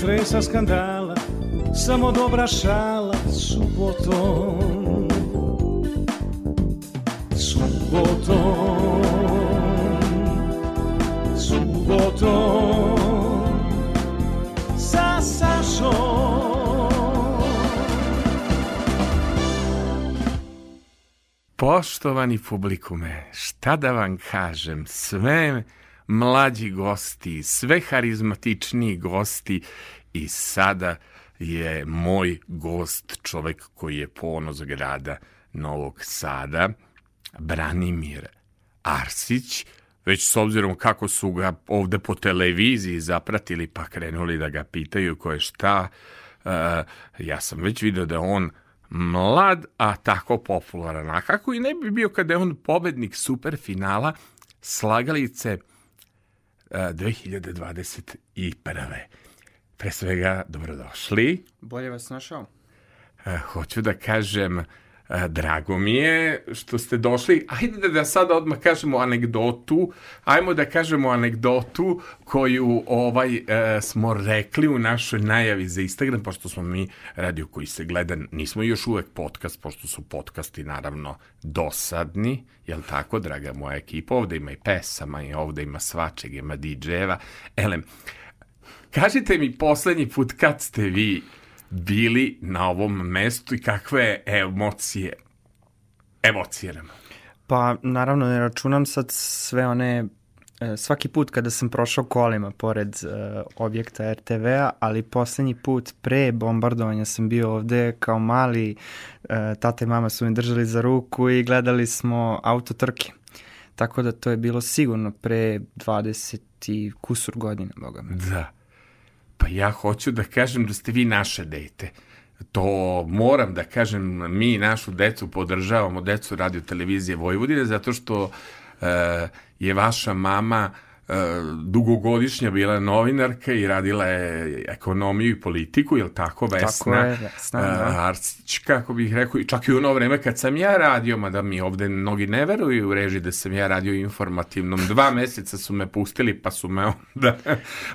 stresa skandala Samo dobra šala subotom. Subotom. Subotom Sa Sašom. Poštovani publikume, šta da vam kažem, sve mlađi gosti, sve harizmatičniji gosti i sada je moj gost, čovek koji je ponos grada Novog Sada, Branimir Arsić, već s obzirom kako su ga ovde po televiziji zapratili pa krenuli da ga pitaju ko je šta, uh, ja sam već video da on mlad, a tako popularan. A kako i ne bi bio kada je on pobednik superfinala slagalice uh, 2021. Pre svega, dobrodošli. Bolje vas našao. Hoću da kažem, drago mi je što ste došli. Ajde da, da sada odmah kažemo anegdotu. Ajmo da kažemo anegdotu koju ovaj uh, smo rekli u našoj najavi za Instagram, pošto smo mi radio koji se gleda, nismo još uvek podcast, pošto su podcasti naravno dosadni, jel tako, draga moja ekipa? Ovde ima i pesama, i ovde ima svačeg, ima DJ-eva. Elem, kažite mi poslednji put kad ste vi bili na ovom mestu i kakve emocije emocije nam? Pa naravno ne računam sad sve one e, svaki put kada sam prošao kolima pored uh, objekta RTV-a, ali poslednji put pre bombardovanja sam bio ovde kao mali, uh, tata i mama su me držali za ruku i gledali smo autotrke. Tako da to je bilo sigurno pre 20 i kusur godina, boga me. Da. Pa ja hoću da kažem da ste vi naše dete. To moram da kažem, mi našu decu podržavamo, decu radio televizije Vojvodine, zato što uh, je vaša mama dugogodišnja bila novinarka i radila je ekonomiju i politiku, je li tako, Vesna? Tako je, Vesna, da. Uh, Arsić, kako bih rekao, i čak i u ono vreme kad sam ja radio, mada mi ovde mnogi ne veruju u reži da sam ja radio informativnom, dva meseca su me pustili pa su me onda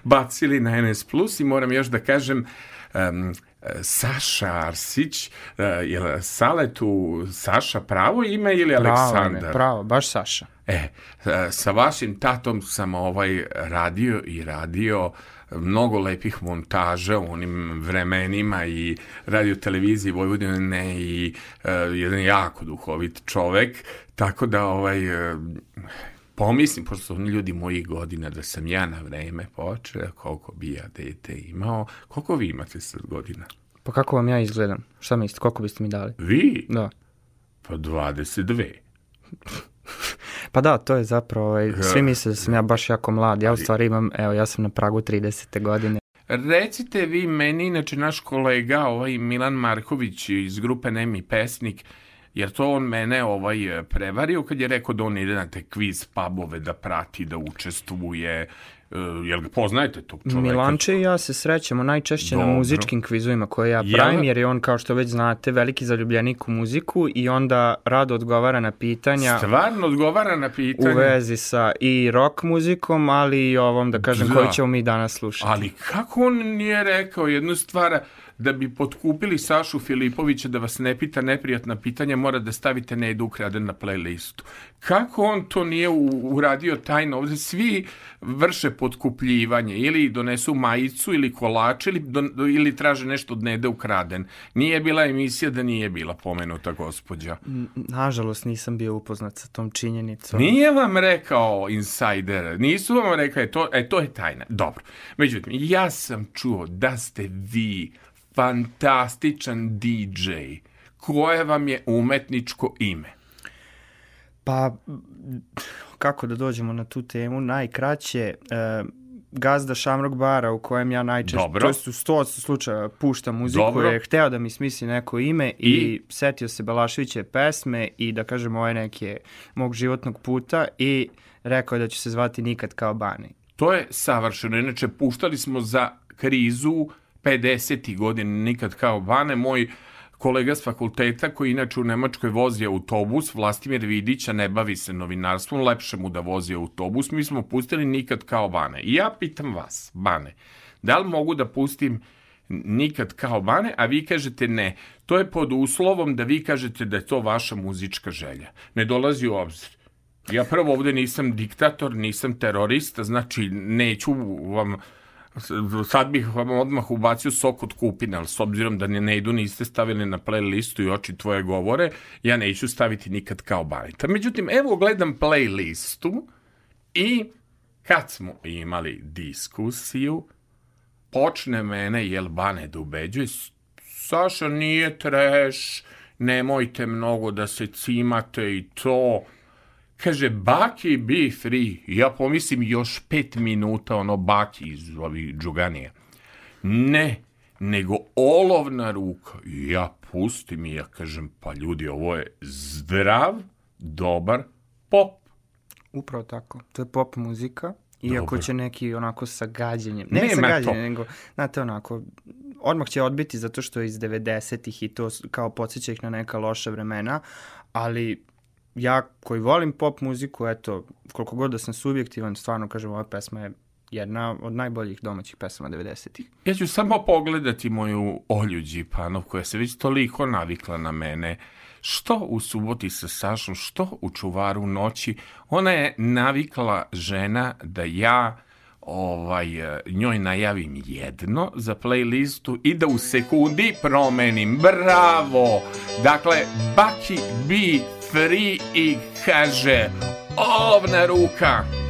bacili na NS Plus i moram još da kažem um, Saša Arsić, uh, je li Saletu Saša pravo ime ili Pravo, Aleksandar? ne, pravo, baš Saša. E, sa vašim tatom sam ovaj radio i radio mnogo lepih montaža u onim vremenima i radio televiziji Vojvodine i uh, jedan jako duhovit čovek, tako da ovaj uh, pomislim, pošto su oni ljudi mojih godina, da sam ja na vreme počeo, koliko bi ja dete imao. Koliko vi imate sad godina? Pa kako vam ja izgledam? Šta mislite, koliko biste mi dali? Vi? Da. Pa 22. Pa da, to je zapravo, ovaj, svi misle da sam ja baš jako mlad. Ja u stvari imam, evo, ja sam na pragu 30. godine. Recite vi meni, inače naš kolega, ovaj Milan Marković iz grupe Nemi Pesnik, jer to on mene ovaj prevario kad je rekao da on ide na te kviz pubove da prati, da učestvuje. jel ga poznajete tog čoveka? Milanče i ja se srećemo najčešće Dobro. na muzičkim kvizovima koje ja pravim, jer je on, kao što već znate, veliki zaljubljenik u muziku i onda rado odgovara na pitanja. Stvarno odgovara na pitanja? U vezi sa i rock muzikom, ali i ovom, da kažem, da. koju ćemo mi danas slušati. Ali kako on nije rekao jednu stvar, da bi potkupili Sašu Filipovića da vas ne pita neprijatna pitanja, mora da stavite Nedu Ukraden na playlistu. Kako on to nije uradio tajno? Ovde svi vrše potkupljivanje ili donesu majicu ili kolač ili, do, ili traže nešto od Nede Ukraden. Nije bila emisija da nije bila pomenuta gospođa. Nažalost nisam bio upoznat sa tom činjenicom. Nije vam rekao insider, nisu vam rekao, e, to, e, to je tajna. Dobro. Međutim, ja sam čuo da ste vi fantastičan DJ. Koje vam je umetničko ime? Pa, kako da dođemo na tu temu? Najkraće, e, gazda Šamrok bara u kojem ja najčešće, Dobro. to jest u 100 slučaja puštam muziku, Dobro. je hteo da mi smisli neko ime i, i setio se Balaševiće pesme i da kažem ove neke mog životnog puta i rekao je da će se zvati Nikad kao Bani. To je savršeno. Inače, puštali smo za krizu 50. godina, nikad kao Bane, moj kolega s fakulteta koji inače u Nemačkoj vozi autobus, Vlastimir Vidića ne bavi se novinarstvom, lepše mu da vozi autobus, mi smo pustili nikad kao Bane. I ja pitam vas, Bane, da li mogu da pustim nikad kao Bane, a vi kažete ne. To je pod uslovom da vi kažete da je to vaša muzička želja. Ne dolazi u obzir. Ja prvo ovde nisam diktator, nisam terorista, znači neću vam sad bih vam odmah ubacio sok od kupina, ali s obzirom da ne, ne idu niste stavili na playlistu i oči tvoje govore, ja neću staviti nikad kao banita. Međutim, evo gledam playlistu i kad smo imali diskusiju, počne mene jel Bane da ubeđuje, Saša nije treš, nemojte mnogo da se cimate i to, Kaže, Baki be free. Ja pomislim još pet minuta, ono Baki iz ovih džuganija. Ne, nego olovna ruka. Ja pustim i ja kažem, pa ljudi, ovo je zdrav, dobar pop. Upravo tako. To je pop muzika. Iako Dobar. će neki onako sa gađenjem, ne, ne sa gađenjem, nego, znate, onako, odmah će odbiti zato što je iz 90-ih i to kao podsjeća ih na neka loša vremena, ali ja koji volim pop muziku, eto, koliko god da sam subjektivan, stvarno kažem, ova pesma je jedna od najboljih domaćih pesama 90-ih. Ja ću samo pogledati moju Olju Đipanov, koja se već toliko navikla na mene. Što u suboti sa Sašom, što u čuvaru noći. Ona je navikla žena da ja ovaj, njoj najavim jedno za playlistu i da u sekundi promenim. Bravo! Dakle, Baki B free i kaže ovna ruka.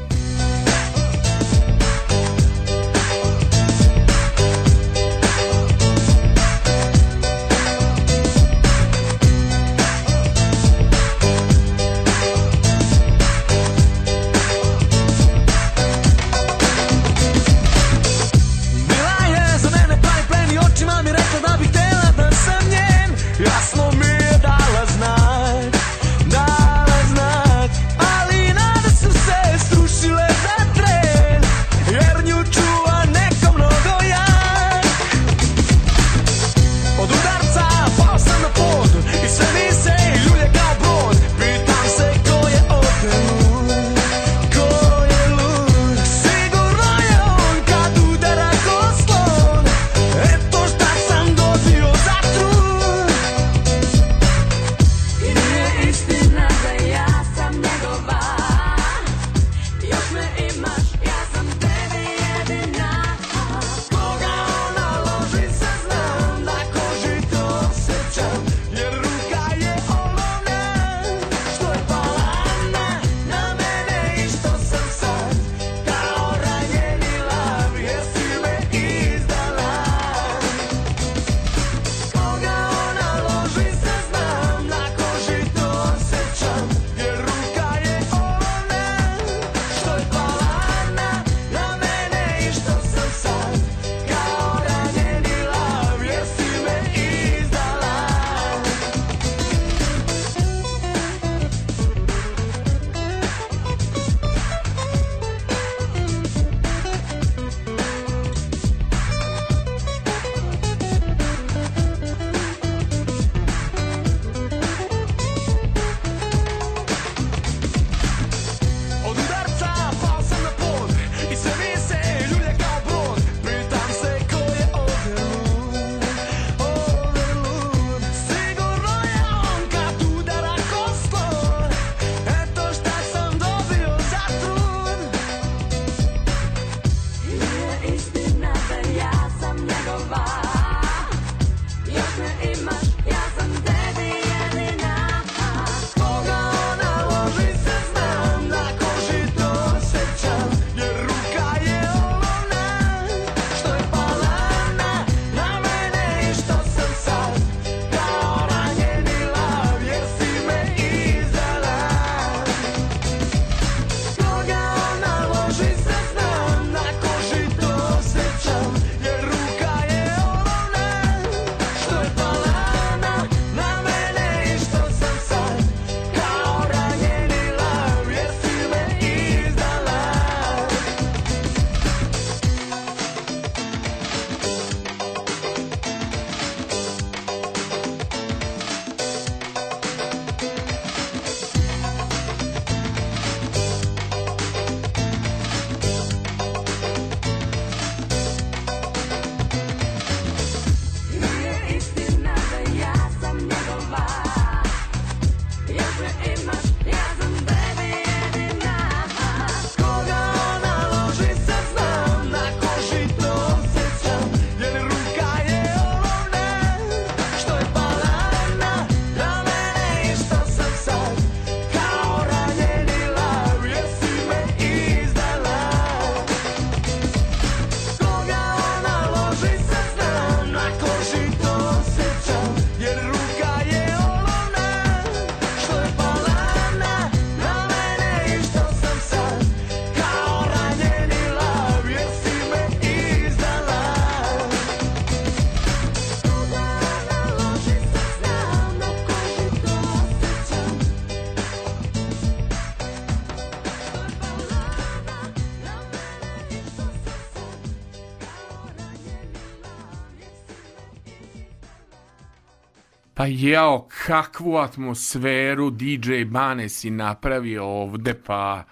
Pa jao, kakvu atmosferu DJ Bane si napravio ovde, pa...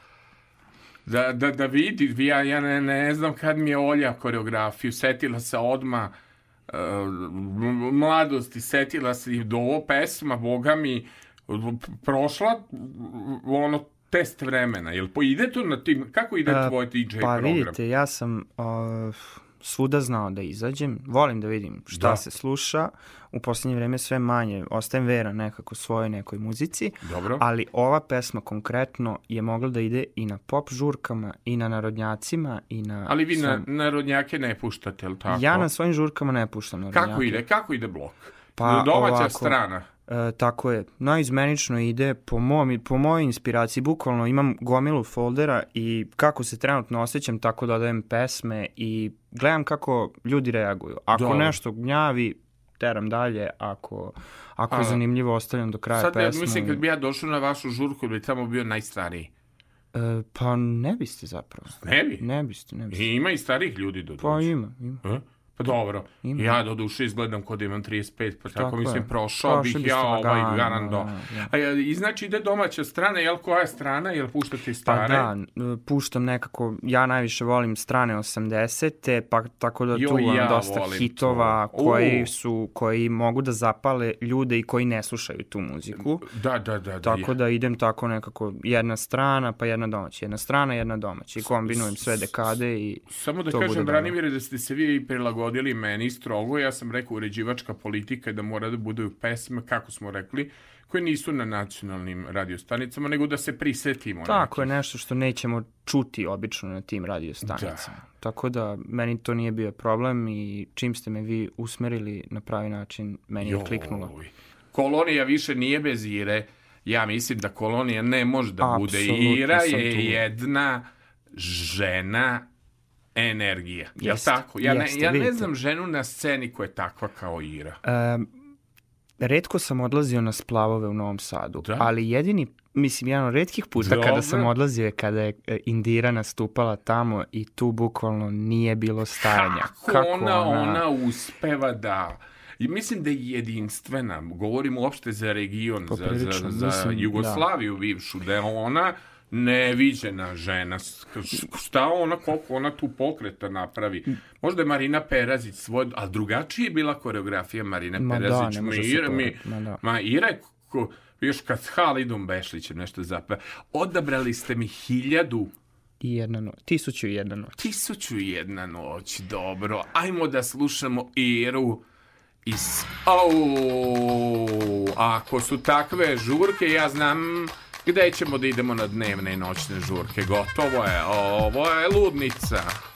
Da, da, da vidi, ja, ja ne, ne znam kad mi je Olja koreografiju, setila se odma uh, mladosti, setila se i do ovo pesma, boga mi, prošla ono test vremena, jel po ide to na tim, kako ide uh, tvoj DJ pa, program? Pa vidite, ja sam uh, svuda znao da izađem, volim da vidim šta da. se sluša, u poslednje vreme sve manje, ostajem vera nekako svojoj nekoj muzici, Dobro. ali ova pesma konkretno je mogla da ide i na pop žurkama, i na narodnjacima, i na... Ali vi na narodnjake ne puštate, li tako? Ja na svojim žurkama ne puštam narodnjake. Kako ide, kako ide blok? Pa, Domaća ovako, strana. E, tako je, najizmenično ide po, mom, po mojoj inspiraciji, bukvalno imam gomilu foldera i kako se trenutno osjećam, tako dodajem pesme i gledam kako ljudi reaguju. Ako Dobre. nešto gnjavi, teram dalje, ako, ako je zanimljivo, ostavljam do kraja sad, pesmu. Sad, mislim, kad bi ja došao na vašu žurku, bi tamo bio najstariji. E, pa ne biste zapravo. Ne bi? Ne biste, ne biste. I ima i starih ljudi do Pa ima, ima. E? Pa dobro, Ima. ja do duše izgledam kod imam 35, pa tako, tako mislim, prošao bih ja ovaj garando. Da, da. I znači ide domaća strana, jel koja je strana, jel puštate i stare? Pa da, puštam nekako, ja najviše volim strane 80. pa tako da tu imam ja dosta hitova to. koji su, koji mogu da zapale ljude i koji ne slušaju tu muziku. Da, da, da. da tako da idem tako nekako jedna strana, pa jedna domaća, jedna strana, jedna domaća i kombinujem sve dekade i Samo da kažem, Branimire, da ste se vi prilagodili prilagodili meni strogo, ja sam rekao uređivačka politika da mora da budu pesme, kako smo rekli, koje nisu na nacionalnim radiostanicama, nego da se prisetimo. Tako je nešto što nećemo čuti obično na tim radiostanicama. Da. Tako da meni to nije bio problem i čim ste me vi usmerili na pravi način, meni je kliknulo. Kolonija više nije bez Ire. Ja mislim da kolonija ne može da Absolutno bude. Ira je jedna žena energija. Jel tako? Ja, jeste, ne, ja ne znam ženu na sceni koja je takva kao Ira. Um, redko sam odlazio na splavove u Novom Sadu, da? ali jedini mislim, jedan od redkih puta Dobre. kada sam odlazio je kada je e, Indira nastupala tamo i tu bukvalno nije bilo stajanja. Kako, Kako ona, ona, ona uspeva da... I mislim da je jedinstvena, govorimo uopšte za region, za, za, za mislim, Jugoslaviju da. bivšu, da je ona neviđena žena. Šta ona, koliko ona tu pokreta napravi? Možda je Marina Perazić svoj, a drugačije je bila koreografija Marine ma da, Perazić. Da, ma, Ira, mi, ma, da. ma Ira ko, još kad s Halidom Bešlićem nešto zapeva. Odabrali ste mi hiljadu i jedna noć. Tisuću i jedna noć. Tisuću i jedna noć, dobro. Ajmo da slušamo Iru iz... Au, ako su takve žurke, ja znam gde ćemo da idemo na dnevne i noćne žurke. Gotovo je, ovo je ludnica.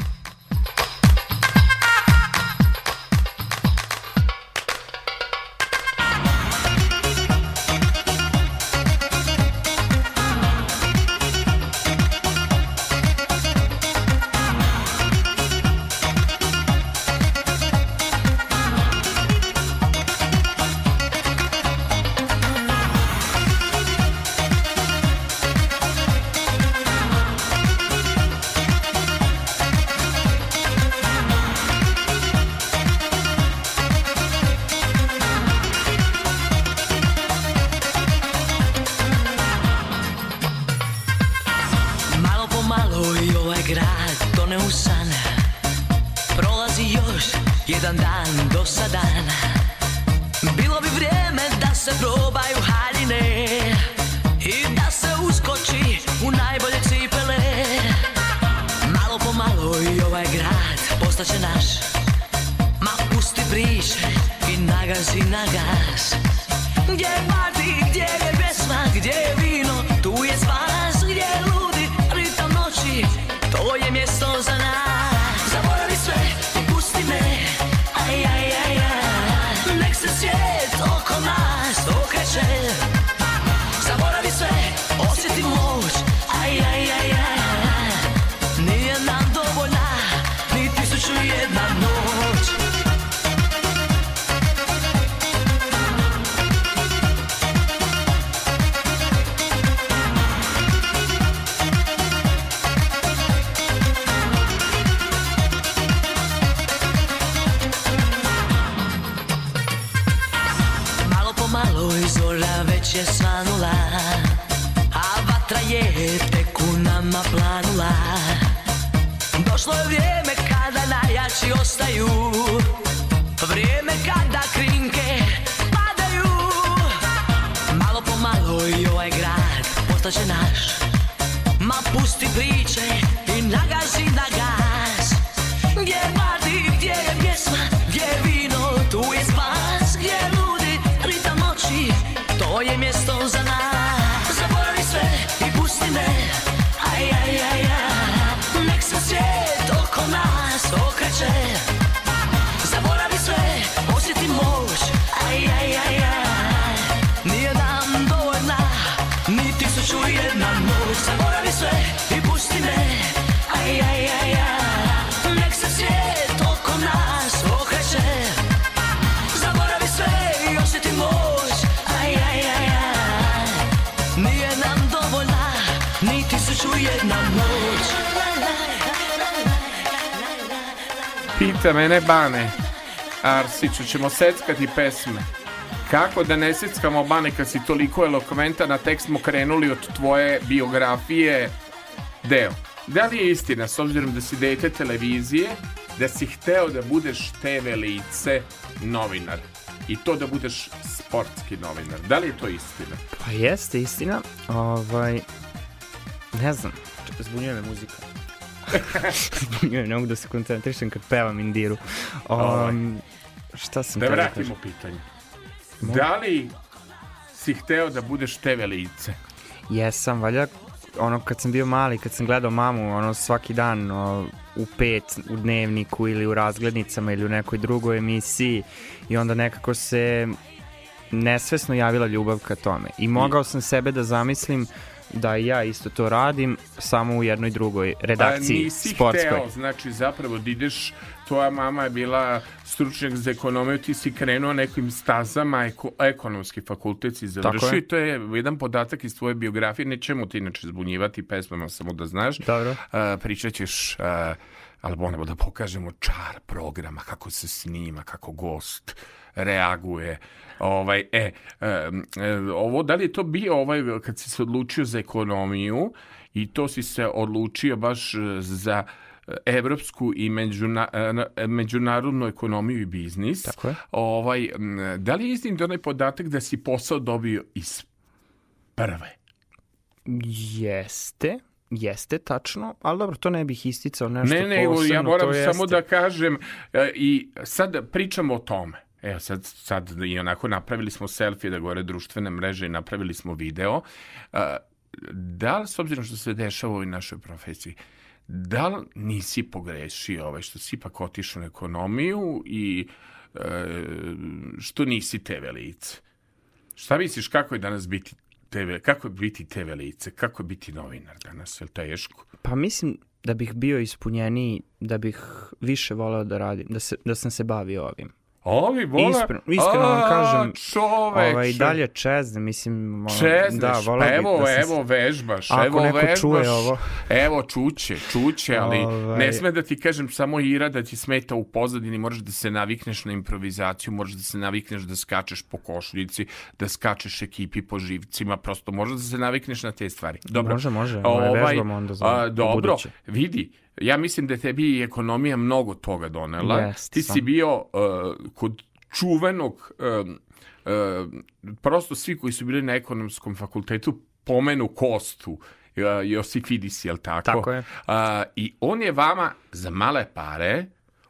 Pita mene Bane, Arsiću, ćemo seckati pesme. Kako da ne seckamo Bane kad si toliko elokventan, na tek smo krenuli od tvoje biografije deo. Da li je istina, s obzirom da si dete televizije, da si hteo da budeš TV lice novinar? I to da budeš sportski novinar. Da li je to istina? Pa jeste istina. Ovaj, ne znam, zbunjuje me muzika. Ne mogu da se koncentrišem kad pevam Indiru. Um, šta sam Da teo vratimo kažem? pitanje. Mo- Da li si hteo da budeš TV lice? Jesam, valjda ono kad sam bio mali, kad sam gledao mamu ono svaki dan o, u pet u dnevniku ili u razglednicama ili u nekoj drugoj emisiji i onda nekako se nesvesno javila ljubav ka tome. I mogao sam sebe da zamislim da ja isto to radim, samo u jednoj drugoj redakciji A nisi sportskoj. hteo, znači zapravo da ideš, tvoja mama je bila stručnjak za ekonomiju, ti si krenuo nekim stazama, eko, ekonomski fakultet si završio je. i to je jedan podatak iz tvoje biografije, nećemo ti inače zbunjivati pesmama, samo da znaš. Dobro. A, pričat ćeš, a, ali moramo da pokažemo čar programa, kako se snima, kako gost reaguje. Ovaj, e, e, ovo, da li je to bio ovaj, kad si se odlučio za ekonomiju i to si se odlučio baš e, za evropsku i međuna, e, na- e, međunarodnu ekonomiju i biznis. Tako je. Ovaj, da li je istin onaj podatak da si posao dobio iz prve? Jeste, jeste tačno, ali dobro, to ne bih isticao nešto Ne, ne, posebno, ja moram samo jeste. da kažem e, i sad pričamo o tome. Evo sad, sad i onako napravili smo selfie da gore društvene mreže i napravili smo video. E, Da li, s obzirom što se dešava u ovoj našoj profesiji, da li nisi pogrešio ovaj, što si ipak otišao na ekonomiju i e, što nisi TV lice? Šta misliš kako je danas biti TV, kako je biti TV lice, kako je biti novinar danas, je li teško? Pa mislim da bih bio ispunjeniji, da bih više voleo da radim, da, se, da sam se bavio ovim. Ovi vole... Iskreno- iskreno vam A, kažem, čoveče. Ovaj, dalje čezne, mislim... Čezneš, da, pa voleo bih evo, da evo vežbaš, Ako evo neko vežbaš. čuje ovo. Evo čuće, čuće, ali Ovaj. ne sme da ti kažem samo Ira da ti smeta u pozadini, moraš da se navikneš na improvizaciju, moraš da se navikneš da skačeš po košuljici, da skačeš ekipi po živcima, prosto možeš da se navikneš na te stvari. Dobro. Može, može, ovaj, vežbamo onda za a, dobro, ubuduće. vidi, ja mislim da je tebi i ekonomija mnogo toga donela. Jest, ti si bio uh, kod čuvenog um, um, prosto svi koji su bili na ekonomskom fakultetu pomenu Kostu uh, Josifidis, jel tako? Tako je. Uh, I on je vama za male pare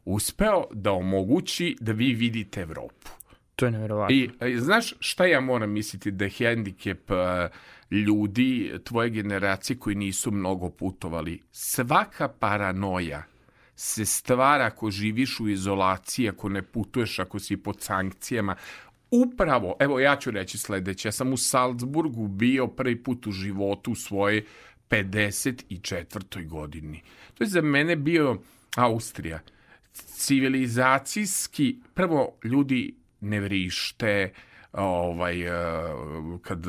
uspeo da omogući da vi vidite Evropu. To je nevjerovatno. I znaš šta ja moram misliti da je hendikep e, ljudi tvoje generacije koji nisu mnogo putovali. Svaka paranoja se stvara ako živiš u izolaciji, ako ne putuješ, ako si pod sankcijama. Upravo, evo ja ću reći sledeće, ja sam u Salzburgu bio prvi put u životu u svojoj 54. godini. To je za mene bio Austrija. Civilizacijski, prvo ljudi ne vrište, ovaj, e, kad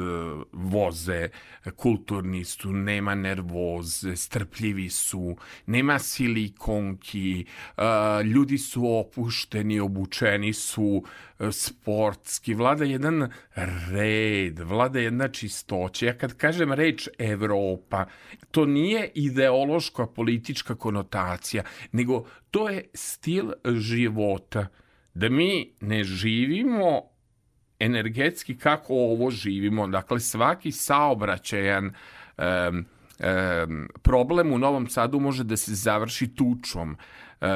voze, kulturni su, nema nervoze, strpljivi su, nema silikonki, e, ljudi su opušteni, obučeni su, sportski, vlada jedan red, vlada jedna čistoća. Ja kad kažem reč Evropa, to nije ideološka politička konotacija, nego to je stil života. Da mi ne živimo energetski kako ovo živimo. Dakle, svaki saobraćajan um, um, problem u Novom Sadu može da se završi tučom. Uh,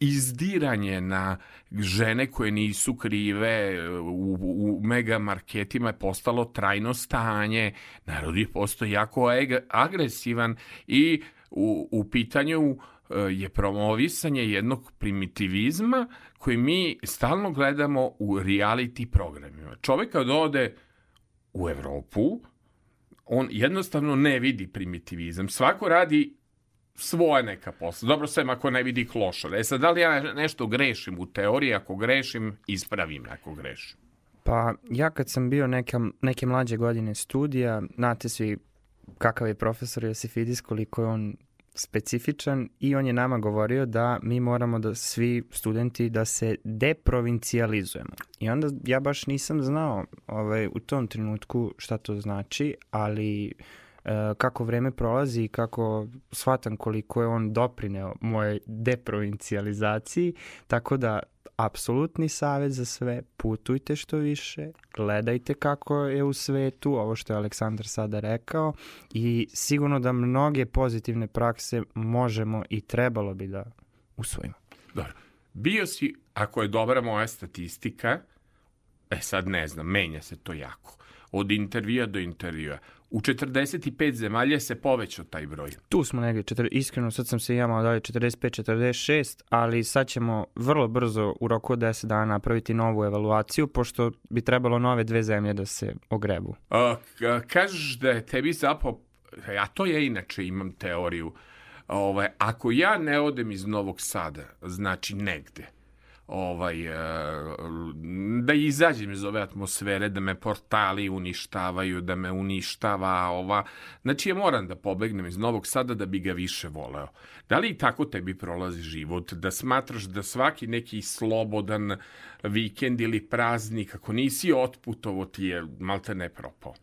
izdiranje na žene koje nisu krive u, u mega marketima je postalo trajno stanje. Narod je postao jako agresivan i u, u pitanju je promovisanje jednog primitivizma koji mi stalno gledamo u reality programima. Čovek kad ode u Evropu, on jednostavno ne vidi primitivizam. Svako radi svoje neka posla. Dobro, sve ako ne vidi klošar. E sad, da li ja nešto grešim u teoriji? Ako grešim, ispravim ako grešim. Pa, ja kad sam bio neka, neke mlađe godine studija, znate svi kakav je profesor Josifidis, koliko je on specifičan i on je nama govorio da mi moramo da svi studenti da se deprovincijalizujemo. I onda ja baš nisam znao ovaj, u tom trenutku šta to znači, ali e, kako vreme prolazi i kako shvatam koliko je on doprineo moje deprovincijalizaciji, tako da apsolutni savet za sve, putujte što više, gledajte kako je u svetu, ovo što je Aleksandar sada rekao i sigurno da mnoge pozitivne prakse možemo i trebalo bi da usvojimo. Dobro. Bio si, ako je dobra moja statistika, e sad ne znam, menja se to jako od intervjua do intervjua. U 45 zemalja se povećao taj broj. Tu smo negdje, četir, iskreno sad sam se jamao dalje 45-46, ali sad ćemo vrlo brzo u roku od 10 dana napraviti novu evaluaciju, pošto bi trebalo nove dve zemlje da se ogrebu. A, kažeš da je tebi zapao, ja to ja inače imam teoriju, ovaj, ako ja ne odem iz Novog Sada, znači negde, ovaj, e, da izađem iz ove atmosfere, da me portali uništavaju, da me uništava ova... Znači, ja moram da pobegnem iz Novog Sada da bi ga više voleo. Da li i tako tebi prolazi život? Da smatraš da svaki neki slobodan vikend ili praznik, ako nisi otputovo, ti je malte ne propao?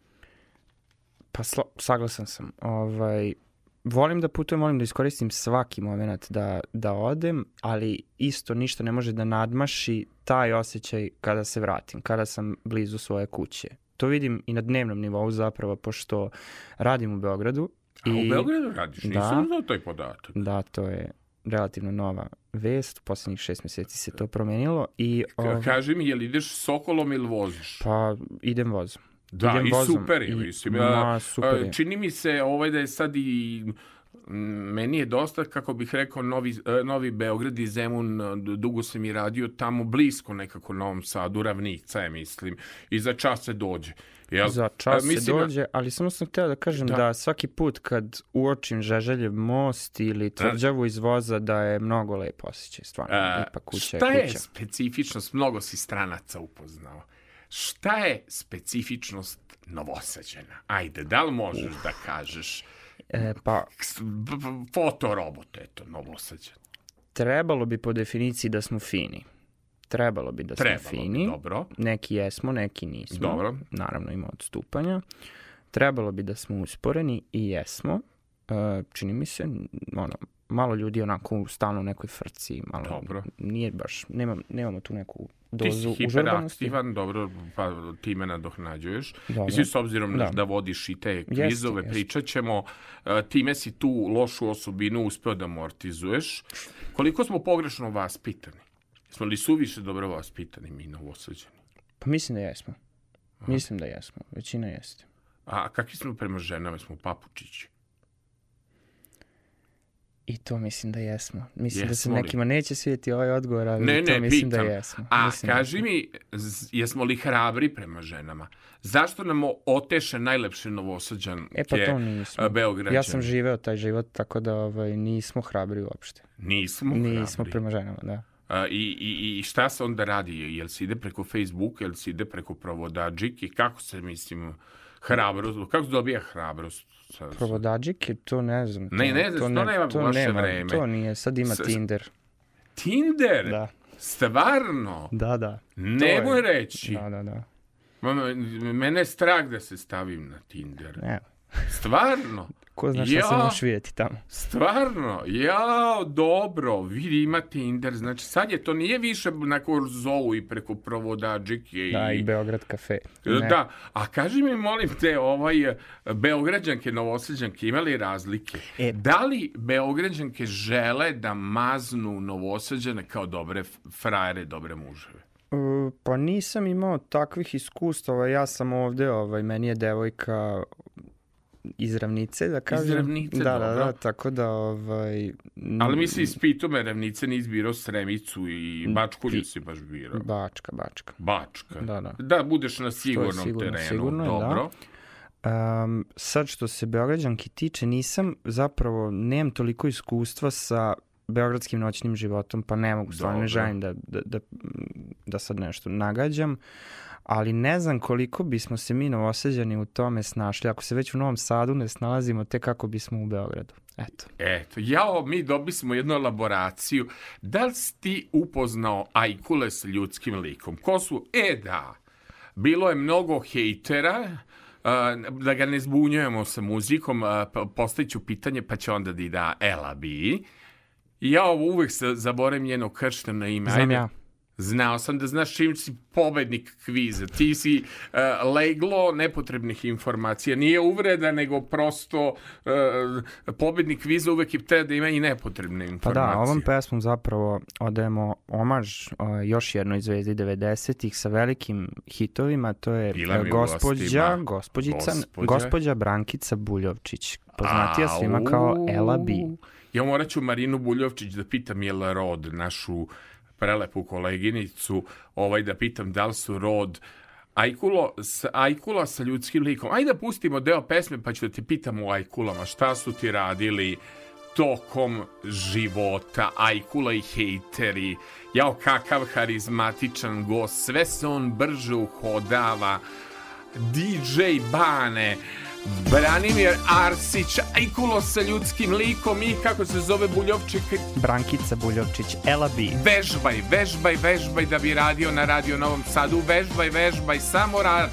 Pa saglasan sam. Ovaj, volim da putujem, volim da iskoristim svaki moment da, da odem, ali isto ništa ne može da nadmaši taj osjećaj kada se vratim, kada sam blizu svoje kuće. To vidim i na dnevnom nivou zapravo, pošto radim u Beogradu. A i, u Beogradu radiš? Nisam da, znao taj podatak. Da, to je relativno nova vest, u poslednjih šest meseci se to promenilo. I, ov... Kaži mi, je li ideš sokolom ili voziš? Pa, idem vozom. Da, i vozom. super je, mislim. Ma, super je. Čini mi se ovaj da je sad i meni je dosta, kako bih rekao, Novi, Novi Beograd i Zemun, dugo sam i radio tamo blisko nekako Novom Sadu, Ravnica je, mislim, i za čas se dođe. Jel? Za čas mislim, se dođe, ali samo sam hteo da kažem da, da svaki put kad uočim Žeželjev most ili tvrđavu iz voza da je mnogo lepo osjećaj, stvarno, A, ipak kuća je kuća. Šta je specifičnost, mnogo si stranaca upoznao, šta je specifičnost Novosađena? Ajde, da li možeš Uf. da kažeš? E, pa... Fotorobot, eto, Novosađen. Trebalo bi po definiciji da smo fini. Trebalo bi da Trebalo smo fini. Bi, dobro. Neki jesmo, neki nismo. Dobro. Naravno ima odstupanja. Trebalo bi da smo usporeni i jesmo. E, čini mi se, ono, malo ljudi onako stalno u nekoj frci, malo dobro. nije baš, nemam, nemamo tu neku dozu Ti si hiperaktivan, dobro, pa ti me nadohnađuješ. Dobro. Mislim, s obzirom da. da vodiš i te kvizove, jeste, pričat ćemo, e, time si tu lošu osobinu uspeo da amortizuješ. Koliko smo pogrešno vas pitani? Smo li suviše dobro vas pitani mi novosađeni? Pa mislim da jesmo. Aha. Mislim da jesmo. Većina jeste. A kakvi smo prema ženama? Smo papučići? I to mislim da jesmo. Mislim jesmo da se nekima neće svijeti ovaj odgovor, ali ne, to ne, mislim pitam. da jesmo. A mislim da kaži da mi, jesmo li hrabri prema ženama? Zašto nam oteše najlepše novosađan e, pa to nismo. Beograđan? Ja sam živeo taj život, tako da ovaj, nismo hrabri uopšte. Nismo, nismo hrabri. prema ženama, da. A, i, i, I šta se onda radi? Jel se ide preko Facebooka, jel se ide preko provodađike? Kako se, mislim, hrabrost, kako se dobija hrabrost? Provodađike, to ne znam. To, ne, ne znam, to, ne, nema to vaše nema, vreme. To nije, sad ima S Tinder. Tinder? Da. Stvarno? Da, da. Nemoj reći. Da, da, da. Mene je strah da se stavim na Tinder. Ne. Stvarno? Ko zna šta ja, se možeš vidjeti tamo. Stvarno? Ja, dobro, vidi ima Tinder. Znači, sad je to nije više na Korzovu i preko provodađike. Da, i Beograd kafe. Ne. Da, a kaži mi, molim te, ovaj, Beograđanke, Novosađanke, imali razlike? E, da li Beograđanke žele da maznu Novosađane kao dobre frajere, dobre muževe? E, pa nisam imao takvih iskustava, ja sam ovde, ovaj, meni je devojka iz ravnice, da kažem. Iz ravnice, da, dobro. Da, da, tako da, ovaj... Ali mi se ispitao me ravnice, ni izbirao Sremicu i Bačkulju si baš birao. Bačka, Bačka. Bačka. Da, da. Da, budeš na sigurnom sigurno, terenu, sigurno, dobro. Da. Um, sad što se Beograđanki tiče, nisam zapravo, nemam toliko iskustva sa beogradskim noćnim životom, pa ne mogu, stvarno ne želim da, da, da, da sad nešto nagađam, ali ne znam koliko bismo se mi novoseđani u tome snašli, ako se već u Novom Sadu ne snalazimo, te kako bismo u Beogradu. Eto. Eto, jao, mi dobismo jednu elaboraciju. Da li si ti upoznao Ajkule s ljudskim likom? Ko su? E, da. Bilo je mnogo hejtera, da ga ne zbunjujemo sa muzikom, postaviću pitanje, pa će onda da i da Ela bi. Ja ovo uvek se zaboravim njeno kršteno ime. Znam Ajde. ja. Znao sam da znaš čim si pobednik kviza. Ti si uh, leglo nepotrebnih informacija. Nije uvreda, nego prosto uh, pobednik kviza uvek je treba da ima i nepotrebne informacije. Pa da, ovom pesmom zapravo odajemo omaž uh, još jednoj zvezdi 90-ih sa velikim hitovima. To je uh, gospođa, gospođica, gospođa. gospođa Brankica Buljovčić. Poznatija svima kao Ela B. Ja morat ću Marinu Buljovčić da pitam je li rod našu prelepu koleginicu ovaj da pitam da li su rod Ajkulo, s, Ajkula sa ljudskim likom. Ajde da pustimo deo pesme pa ću da te pitam u Ajkulama šta su ti radili tokom života, Ajkula i hejteri, jao kakav harizmatičan gost, sve se on brže uhodava, DJ Bane, Branimir Arsić, Ajkulo sa ljudskim likom i kako se zove Buljovčik? Brankica Buljovčić, Ela B. Vežbaj, vežbaj, vežbaj da bi radio na Radio Novom Sadu. Vežbaj, vežbaj, samo rad.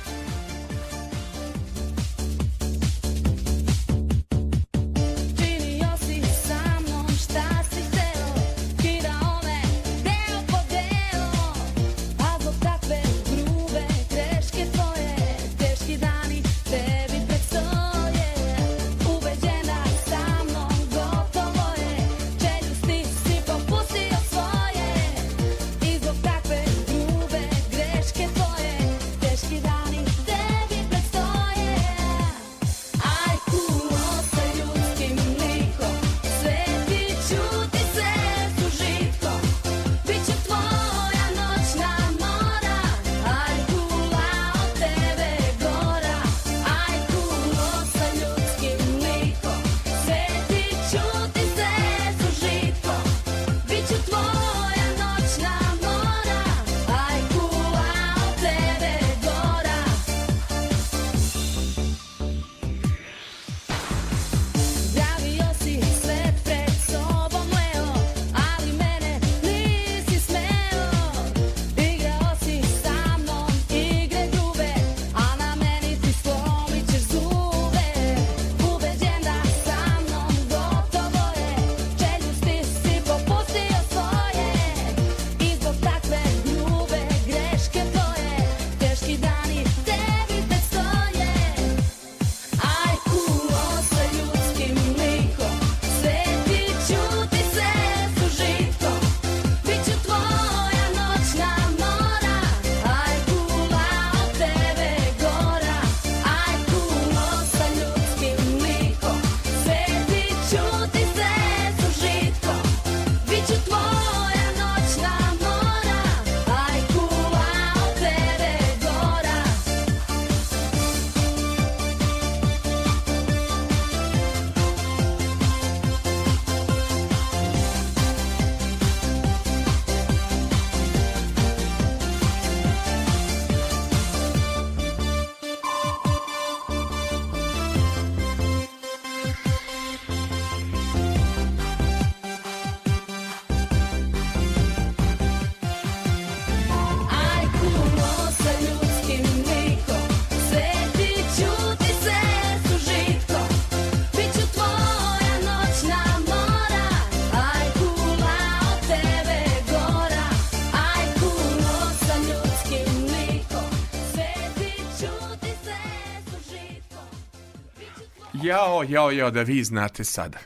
Jao, jao, jao, da vi znate sada.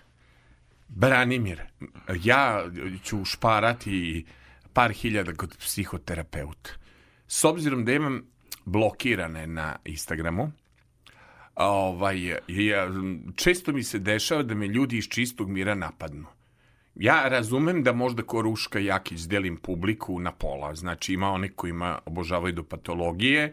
Branimir, ja ću šparati par hiljada kod psihoterapeuta. S obzirom da imam blokirane na Instagramu, ovaj, ja, često mi se dešava da me ljudi iz čistog mira napadnu. Ja razumem da možda ko Ruška Jakić delim publiku na pola. Znači ima one kojima obožavaju do patologije,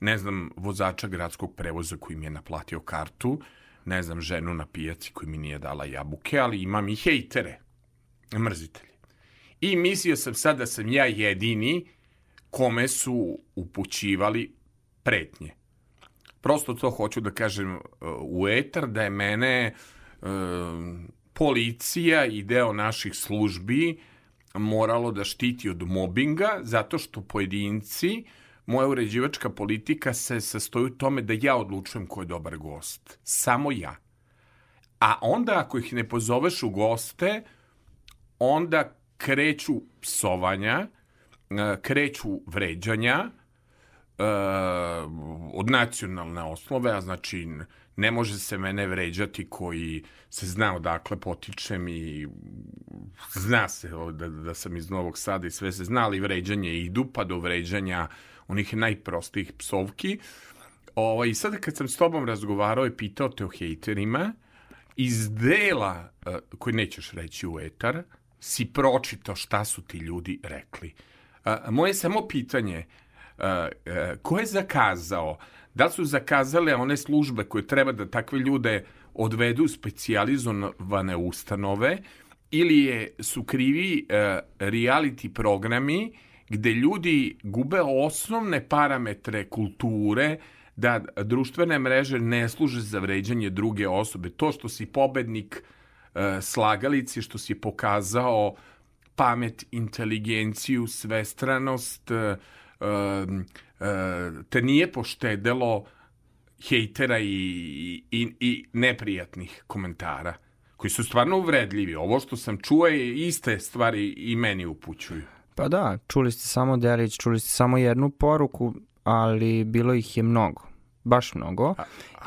ne znam vozača gradskog prevoza koji mi je naplatio kartu, ne znam ženu na pijaci koji mi nije dala jabuke, ali imam i hejtere, mrzitelji. I mislio sam sad da sam ja jedini kome su upućivali pretnje. Prosto to hoću da kažem uh, u etar, da je mene uh, policija i deo naših službi moralo da štiti od mobinga, zato što pojedinci, moja uređivačka politika se sastoji u tome da ja odlučujem ko je dobar gost. Samo ja. A onda ako ih ne pozoveš u goste, onda kreću psovanja, uh, kreću vređanja, uh, od nacionalne osnove, a znači ne može se mene vređati koji se zna odakle potičem i zna se da, da sam iz Novog Sada i sve se zna, ali vređanje idu pa do vređanja onih najprostijih psovki. Ovo, I sada kad sam s tobom razgovarao i pitao te o hejterima, iz dela, uh, koji nećeš reći u etar, si pročitao šta su ti ljudi rekli. Uh, moje samo pitanje, uh, ko je zakazao Da su zakazale one službe koje treba da takve ljude odvedu specijalizovane ustanove ili je, su krivi reality programi gde ljudi gube osnovne parametre kulture da društvene mreže ne služe za vređanje druge osobe. To što si pobednik uh, slagalici, što si pokazao pamet, inteligenciju, svestranost, uh, te nije poštedelo hejtera i, i, i neprijatnih komentara koji su stvarno uvredljivi. Ovo što sam čuo je iste stvari i meni upućuju. Pa da, čuli ste samo delić, čuli ste samo jednu poruku, ali bilo ih je mnogo, baš mnogo.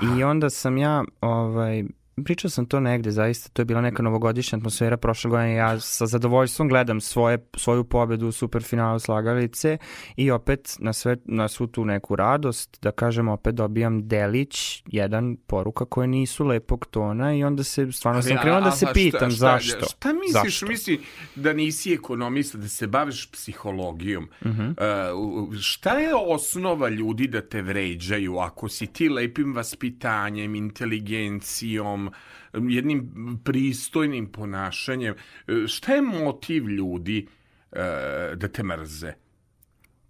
I onda sam ja ovaj, Pričao sam to negde, zaista, to je bila neka novogodišnja atmosfera prošle godine, ja sa zadovoljstvom gledam svoje, svoju pobedu u superfinalu slagalice i opet na, sve, na svu tu neku radost, da kažem, opet dobijam delić, jedan poruka koje nisu lepog tona i onda se, stvarno sam krenuo da se pitam šta, zašto. Šta misliš, zašto? misli da nisi ekonomista, da se baviš psihologijom? Uh -huh. uh, šta je osnova ljudi da te vređaju ako si ti lepim vaspitanjem, inteligencijom, jednim pristojnim ponašanjem. Šta je motiv ljudi uh, da te mrze?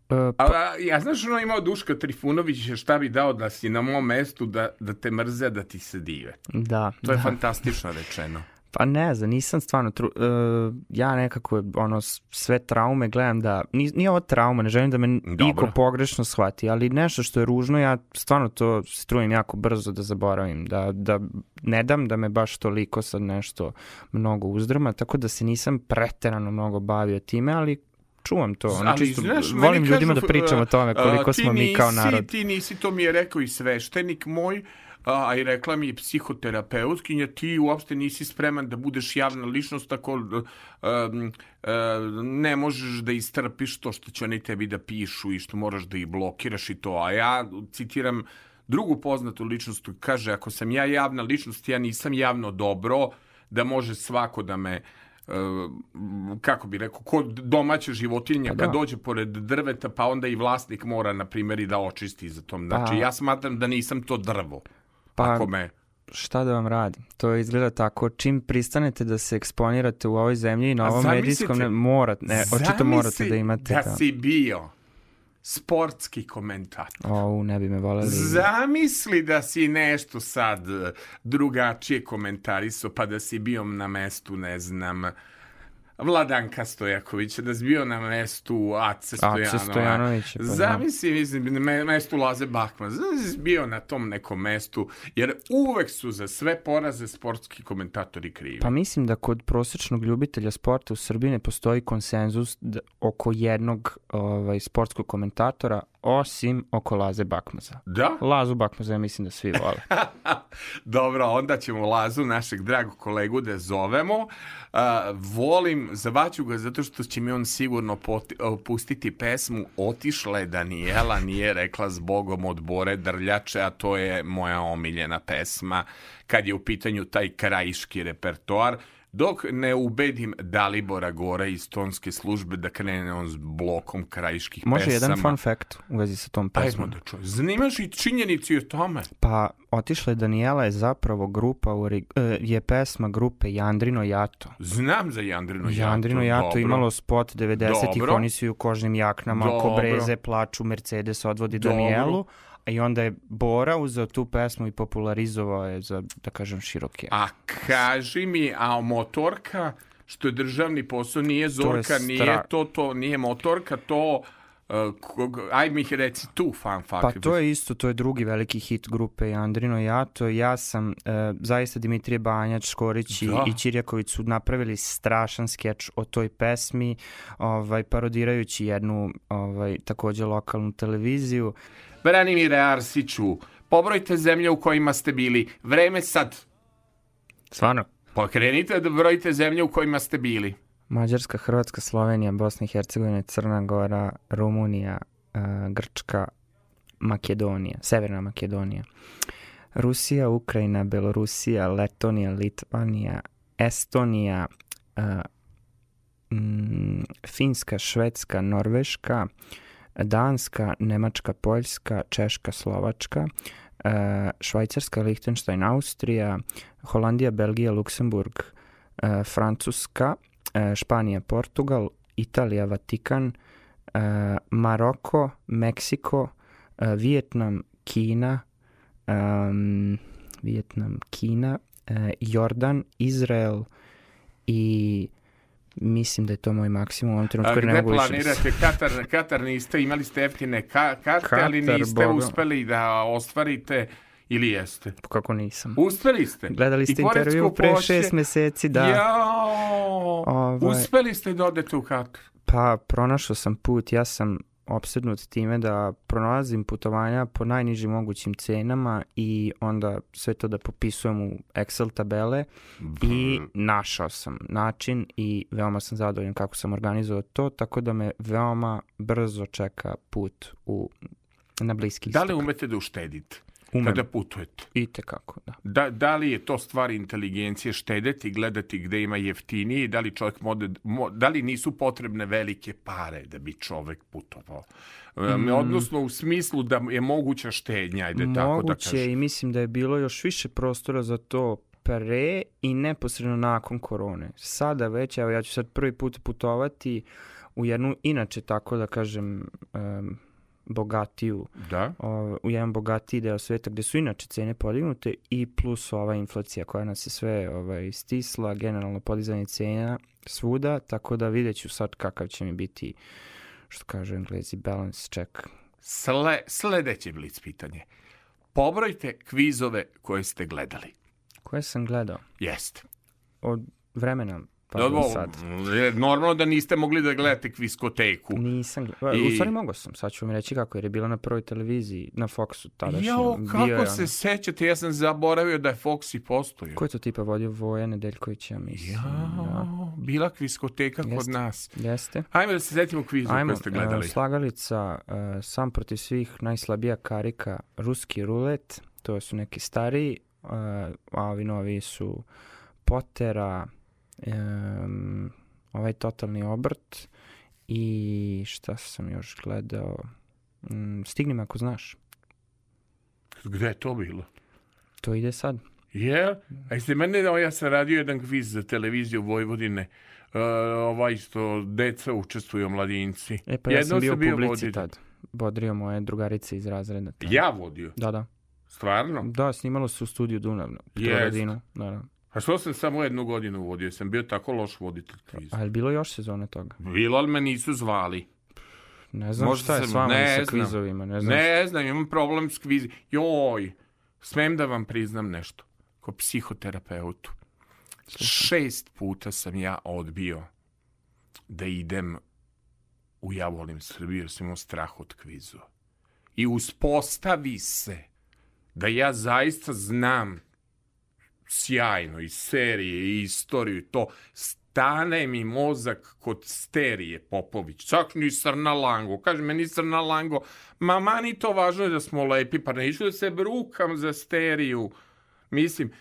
Uh, pa... A, ja znaš ono imao Duška Trifunović šta bi dao da si na mom mestu da, da te mrze, da ti se dive. Da. To je da. fantastično rečeno. Pa ne znam, nisam stvarno, tru, uh, ja nekako ono sve traume gledam da, nije, nije ovo trauma, ne želim da me Dobro. niko pogrešno shvati, ali nešto što je ružno, ja stvarno to strujem jako brzo da zaboravim, da, da ne dam da me baš toliko sad nešto mnogo uzdrma, tako da se nisam preterano mnogo bavio time, ali čuvam to. Ono, čisto, znaš, volim ljudima kažu, da pričam o tome koliko uh, smo nisi, mi kao narod. Ti nisi, to mi je rekao i sveštenik moj, a i rekla mi psihoterapeutkinja, ti uopšte nisi spreman da budeš javna ličnost, tako um, um, ne možeš da istrpiš to što će oni tebi da pišu i što moraš da ih blokiraš i to. A ja citiram drugu poznatu ličnost, kaže, ako sam ja javna ličnost, ja nisam javno dobro, da može svako da me Uh, kako bi rekao, kod domaća životinja pa kad da. dođe pored drveta, pa onda i vlasnik mora, na primjer, i da očisti za tom. Znači, pa. ja smatram da nisam to drvo. Pa, ako me... Šta da vam radim? To izgleda tako. Čim pristanete da se eksponirate u ovoj zemlji i na ovom medijskom, ne, morate, ne, očito morate da imate... da si bio sportski komentator. O, ne bi me voleli. Zamisli da si nešto sad drugačije komentarisao, pa da si bio na mestu, ne znam, Vladanka Stojakovića, da si bio na mestu Ace Stojanova. Ace Stojanović. Pa, da. Zamisli, mislim, na mestu Laze Bakman. Zamisli bio na tom nekom mestu, jer uvek su za sve poraze sportski komentatori krivi. Pa mislim da kod prosečnog ljubitelja sporta u Srbiji ne postoji konsenzus da, oko jednog ovaj, sportskog komentatora osim oko Laze Bakmaza. Da? Lazu Bakmaza ja mislim da svi vole. Dobro, onda ćemo Lazu, našeg dragog kolegu, da zovemo. Uh, volim, zavaću ga zato što će mi on sigurno poti, uh, pustiti pesmu Otišle Danijela, nije rekla zbogom od Bore Drljače, a to je moja omiljena pesma kad je u pitanju taj krajiški repertoar dok ne ubedim Dalibora Gora iz tonske službe da krene on s blokom krajiških Može pesama. jedan fun fact u vezi sa tom Ajmo pesmom. da čujem. Zanimaš i činjenici o tome? Pa, Otišla je Danijela je zapravo grupa, u, e, je pesma grupe Jandrino Jato. Znam za Jandrino Jato. Jandrino Jato dobro. imalo spot 90-ih, Dobro. oni su u kožnim jaknama, Dobro. kobreze, plaču, Mercedes odvodi Dobro. Danijelu, a i onda je Bora uzeo tu pesmu i popularizovao je za, da kažem, široke. A kaži mi, a motorka, što je državni posao, nije Zorka, stra- nije to, to, nije motorka, to... Uh, aj mi reci tu fan fact. Pa to je isto, to je drugi veliki hit grupe Andrino Jato. Ja sam, e, zaista Dimitrije Banjač, Škorić i, Da. i Ćirjaković su napravili strašan skeč o toj pesmi, ovaj, parodirajući jednu ovaj, takođe lokalnu televiziju. Branimire Arsiću, pobrojte zemlje u kojima ste bili. Vreme sad. Stvarno? Pokrenite da brojite zemlje u kojima ste bili. Mađarska, Hrvatska, Slovenija, Bosna i Hercegovina, Crna Gora, Rumunija, e, Grčka, Makedonija, Severna Makedonija, Rusija, Ukrajina, Belorusija, Letonija, Litvanija, Estonija, mm, Finska, Švedska, Norveška, Danska, Nemačka, Poljska, Češka, Slovačka, e, Švajcarska, Lichtenstein, Austrija, Holandija, Belgija, Luksemburg, e, Francuska, e, Španija, Portugal, Italija, Vatikan, Maroko, Meksiko, Vijetnam, Kina, em, Vijetnam, Kina, Jordan, Izrael i mislim da je to moj maksimum u ovom trenutku. jer ne gde mogu više da planirate? Katar, Katar niste, imali ste jeftine ka, karte, ali Katar, niste Boga. uspeli da ostvarite ili jeste? Kako nisam? Uspeli ste. Gledali ste intervju pre skupoće- šest meseci, da. Jao, Ovaj. uspeli ste da odete u Katar. Pa, pronašao sam put, ja sam opsednut time da pronalazim putovanja po najnižim mogućim cenama i onda sve to da popisujem u Excel tabele i našao sam način i veoma sam zadovoljan kako sam organizovao to, tako da me veoma brzo čeka put u, na bliski Da li istok. umete da uštedite Umem. kada putujete? I tekako, da. Da, da li je to stvar inteligencije štedeti, gledati gde ima jeftinije, da li čovjek mode, mo, da li nisu potrebne velike pare da bi čovjek putovao? Mm. Odnosno u smislu da je moguća štednja, ajde tako da Moguće kažem. i mislim da je bilo još više prostora za to pre i neposredno nakon korone. Sada već, evo ja ću sad prvi put putovati u jednu, inače tako da kažem, em, bogatiju, Da? o, u jedan bogatiji deo sveta gde su inače cene podignute i plus ova inflacija koja nas je sve ovaj, stisla, generalno podizanje cena svuda, tako da vidjet ću sad kakav će mi biti, što kažu englezi, balance check. Sle, sledeće blic pitanje. Pobrojte kvizove koje ste gledali. Koje sam gledao? Jeste. Od vremena pa Da, bo- sad. Normalno da niste mogli da gledate kviskoteku. Nisam gledao. I- U stvari mogao sam, sad ću vam reći kako, jer je bila na prvoj televiziji, na Foxu tadašnjem. Jao, Bio kako je se ono- sećate, ja sam zaboravio da je Fox i postojao. Ko je to tipa vodio Voja Nedeljković, ja mislim. Da. Jao, bila kviskoteka kod Jeste. nas. Jeste. Ajmo da se setimo kvizu Ajmo, koje ste gledali. e, slagalica, e, sam protiv svih, najslabija karika, ruski rulet, to su neki stariji, e, a ovi novi su Potera, em, ovaj totalni obrt i šta sam još gledao, Mm, stigni me ako znaš, Gde je to bilo? to ide sad. Je? A jeste mene, da ja sam radio jedan kviz za televiziju Vojvodine. Uh, ovaj što deca učestvuju mladinci. E pa ja Jednom sam bio u publici tad. Bodrio moje drugarice iz razreda. tad. Ja vodio. Da, da. Stvarno? Da, snimalo se u studiju Dunav. na Jest. Da, da. A što sam samo jednu godinu vodio? Sam bio tako loš voditelj kviza. A je li bilo još sezone toga? Bilo, ali me nisu zvali. Ne znam Možda šta je sam- s vama ne sa znam. kvizovima. Ne znam. Ne znam, imam problem s kvizi. Joj, smem da vam priznam nešto. Ko psihoterapeutu. Šest puta sam ja odbio da idem u Ja volim Srbiju jer sam imao strah od kvizu. i uspostavi se da ja zaista znam sjajno i serije i istoriju i to stane mi mozak kod sterije Popović. Čak ni Srna Lango. Kaže meni Srna Lango, ma mani to važno je da smo lepi, pa neću da se brukam za steriju. Mislim,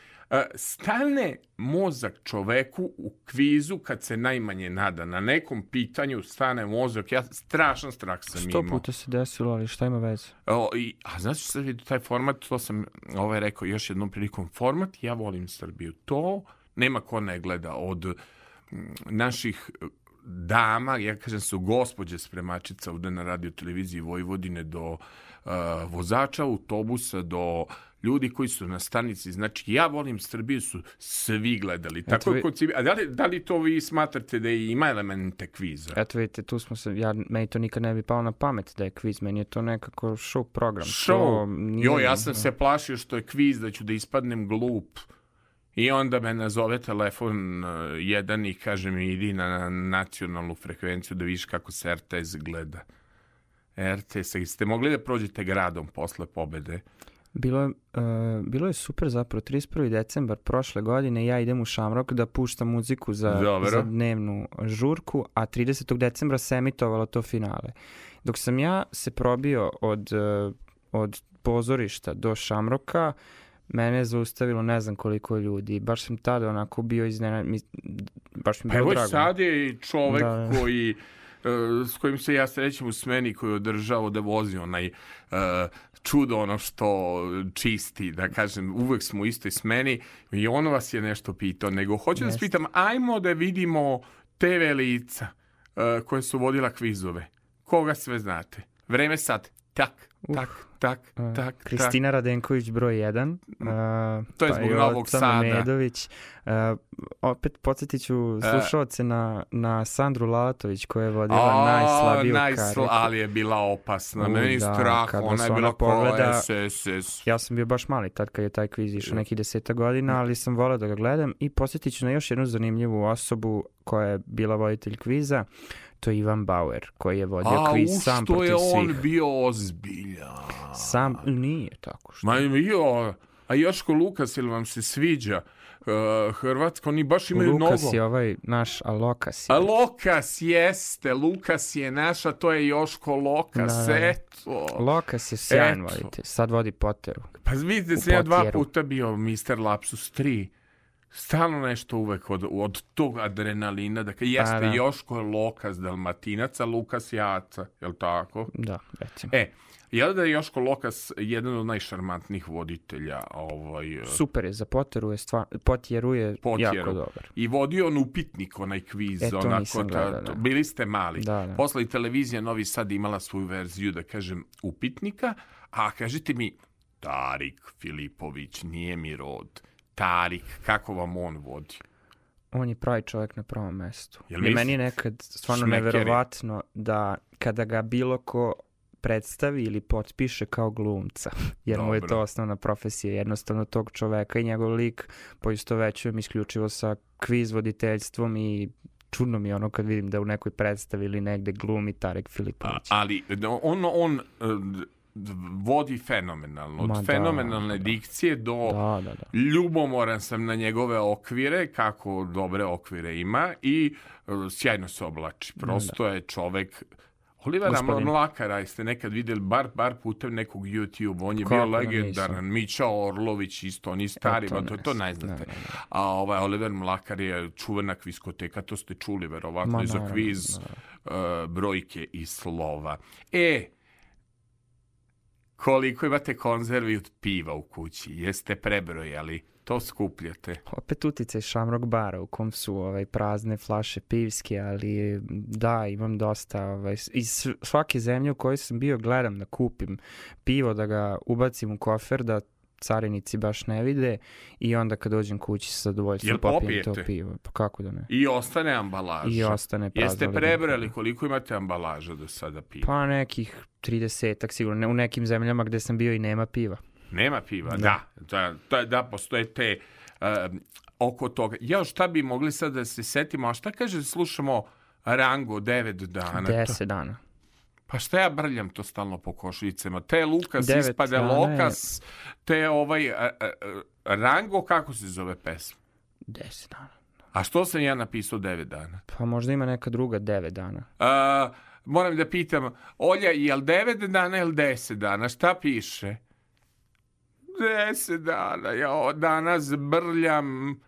stane mozak čoveku u kvizu kad se najmanje nada. Na nekom pitanju stane mozak. Ja strašan strah sam Sto imao. puta se desilo, ali šta ima veze? O, i, a znaš što sam vidio taj format, to sam ovaj rekao još jednom prilikom, format, ja volim Srbiju. To nema ko ne gleda od naših e, dama, ja kažem su gospođe spremačica ovde na radio televiziji Vojvodine do uh, vozača autobusa, do ljudi koji su na stanici. Znači, ja volim Srbiju, su svi gledali. Tako vi- Cibi- A da li, da li to vi smatrate da ima elemente kviza? Eto vidite, tu smo se, ja, meni to nikad ne bi pao na pamet da je kviz, meni je to nekako show program. To Show. nije- Jo, ja sam se plašio što je kviz da ću da ispadnem glup. I onda me nazove telefon uh, jedan i kaže mi idi na nacionalnu frekvenciju da vidiš kako se RTS gleda. RTS, ste mogli da prođete gradom posle pobede? Bilo je, uh, bilo je super zapravo, 31. decembar prošle godine ja idem u Šamrok da puštam muziku za, Dobro. za dnevnu žurku, a 30. decembra se emitovalo to finale. Dok sam ja se probio od, uh, od pozorišta do Šamroka, mene je zaustavilo ne znam koliko ljudi. Baš sam tada onako bio iznenađen, mi- baš mi je Pa bilo evo drago. sad je i čovek Da, da. koji uh, s kojim se ja srećem u smeni koji je održao da vozi onaj uh, čudo ono što čisti, da kažem, uvek smo u istoj smeni i on vas je nešto pitao, nego hoću da vas Jeste. pitam, ajmo da vidimo TV lica uh, koje su vodila kvizove. Koga sve znate? Vreme sad. Tak, tak, tak, Uh, tak, Kristina Radenković broj 1. Uh, To je zbog Novog Sada. Medović. Uh, opet podsjetit ću slušalce na, na Sandru Lalatović koja je tak. vodila A, najslabiju najsla- kariku. ali je bila opasna. U, Meni da, strah, ona je bila pogleda- ko SSS. Ja sam bio baš mali tad kad je taj kviz išao nekih deseta godina, ali sam volao da ga gledam i posjetit ću na još jednu zanimljivu osobu koja je bila voditelj kviza, to je Ivan Bauer, koji je vodio A, kviz sam što je protiv on svih. bio ozbiljan. Sam, nije tako što. Ma jo, a Joško Lukas, ili vam se sviđa? Uh, Hrvatsko, oni baš imaju Lukas novo. je ovaj naš Alokas. A Lokas jeste, Lukas je naša, to je Joško Lokas, Da, da. eto. Lokas je sjajan Eto. voditelj, sad vodi Potteru. Pa vidite se ja dva puta bio Mr. Lapsus 3. Stalno nešto uvek od, od tog adrenalina, da kad jeste da. Joško Lokas Dalmatinac, a Lukas Jaca, jel tako? Da, recimo. E, jel da je Joško Lokas jedan od najšarmantnijih voditelja ovaj, e, Super je, za Potteru je stvar, Potjeru je Potjeru. jako dobar. I vodio on upitnik, onaj kviz. E, to onako, nisam ta- to- da. bili ste mali. Da, da. Posle i televizija Novi Sad imala svoju verziju, da kažem, upitnika. A kažite mi, Tarik Filipović, nije mi rod. Tarik, kako vam on vodi? On je pravi čovjek na prvom mestu. Jel I meni je nekad stvarno Šmekeri. neverovatno da kada ga bilo ko predstavi ili potpiše kao glumca, jer mu je Dobro. to osnovna profesija, jednostavno tog čoveka i njegov lik poistovećujem isključivo sa kviz voditeljstvom i čudno mi je ono kad vidim da u nekoj predstavi ili negde glumi Tarek A, Filipović. ali on, on e, d- vodi fenomenalno. Od Ma da, fenomenalne da. dikcije do Da, da, da. ljubomoran sam na njegove okvire, kako dobre okvire ima i e, sjajno se oblači. Prosto je čovek Olivera. Mlakara, jeste nekad vidjeli bar, bar putem nekog YouTube, on je Kako bio da legendaran, Mića Orlović isto, oni stari, to ba, to, to znam. ne znate. Ne, ne, ne. A ovaj Oliver Mlakar je čuvena kviskoteka, to ste čuli verovatno Ma, i za kviz e, brojke i slova. E, koliko imate konzervi od piva u kući? Jeste prebrojali? To skupljate. Opet uticaj Shamrock bara u kom su ovaj, prazne flaše pivske, ali da, imam dosta. Ovaj, iz sv- svake zemlje u kojoj sam bio gledam da kupim pivo, da ga ubacim u kofer, da carinici baš ne vide i onda kad dođem kući sa zadovoljstvom popijem to pivo. Pa kako da ne? I ostane ambalaža. I ostane prazno. Jeste ledeno prebrali koliko imate ambalaža do sada piva? Pa nekih 30-ak sigurno. Ne, u nekim zemljama gde sam bio i nema piva. Nema piva, da. Da, da, da postoje te um, oko toga. Ja, šta bi mogli sad da se setimo, a šta kaže da slušamo Rango 9 dana? To- 10 dana. Pa šta ja brljam to stalno po košicama? Te Lukas Devet ispade Lokas, te ovaj a, a, a, Rango, kako se zove pesma? 10 dana. A što sam ja napisao devet dana? Pa možda ima neka druga 9 dana. A, moram da pitam, Olja, je li devet dana ili deset dana? Šta piše? Deset dana, ja danas brljam,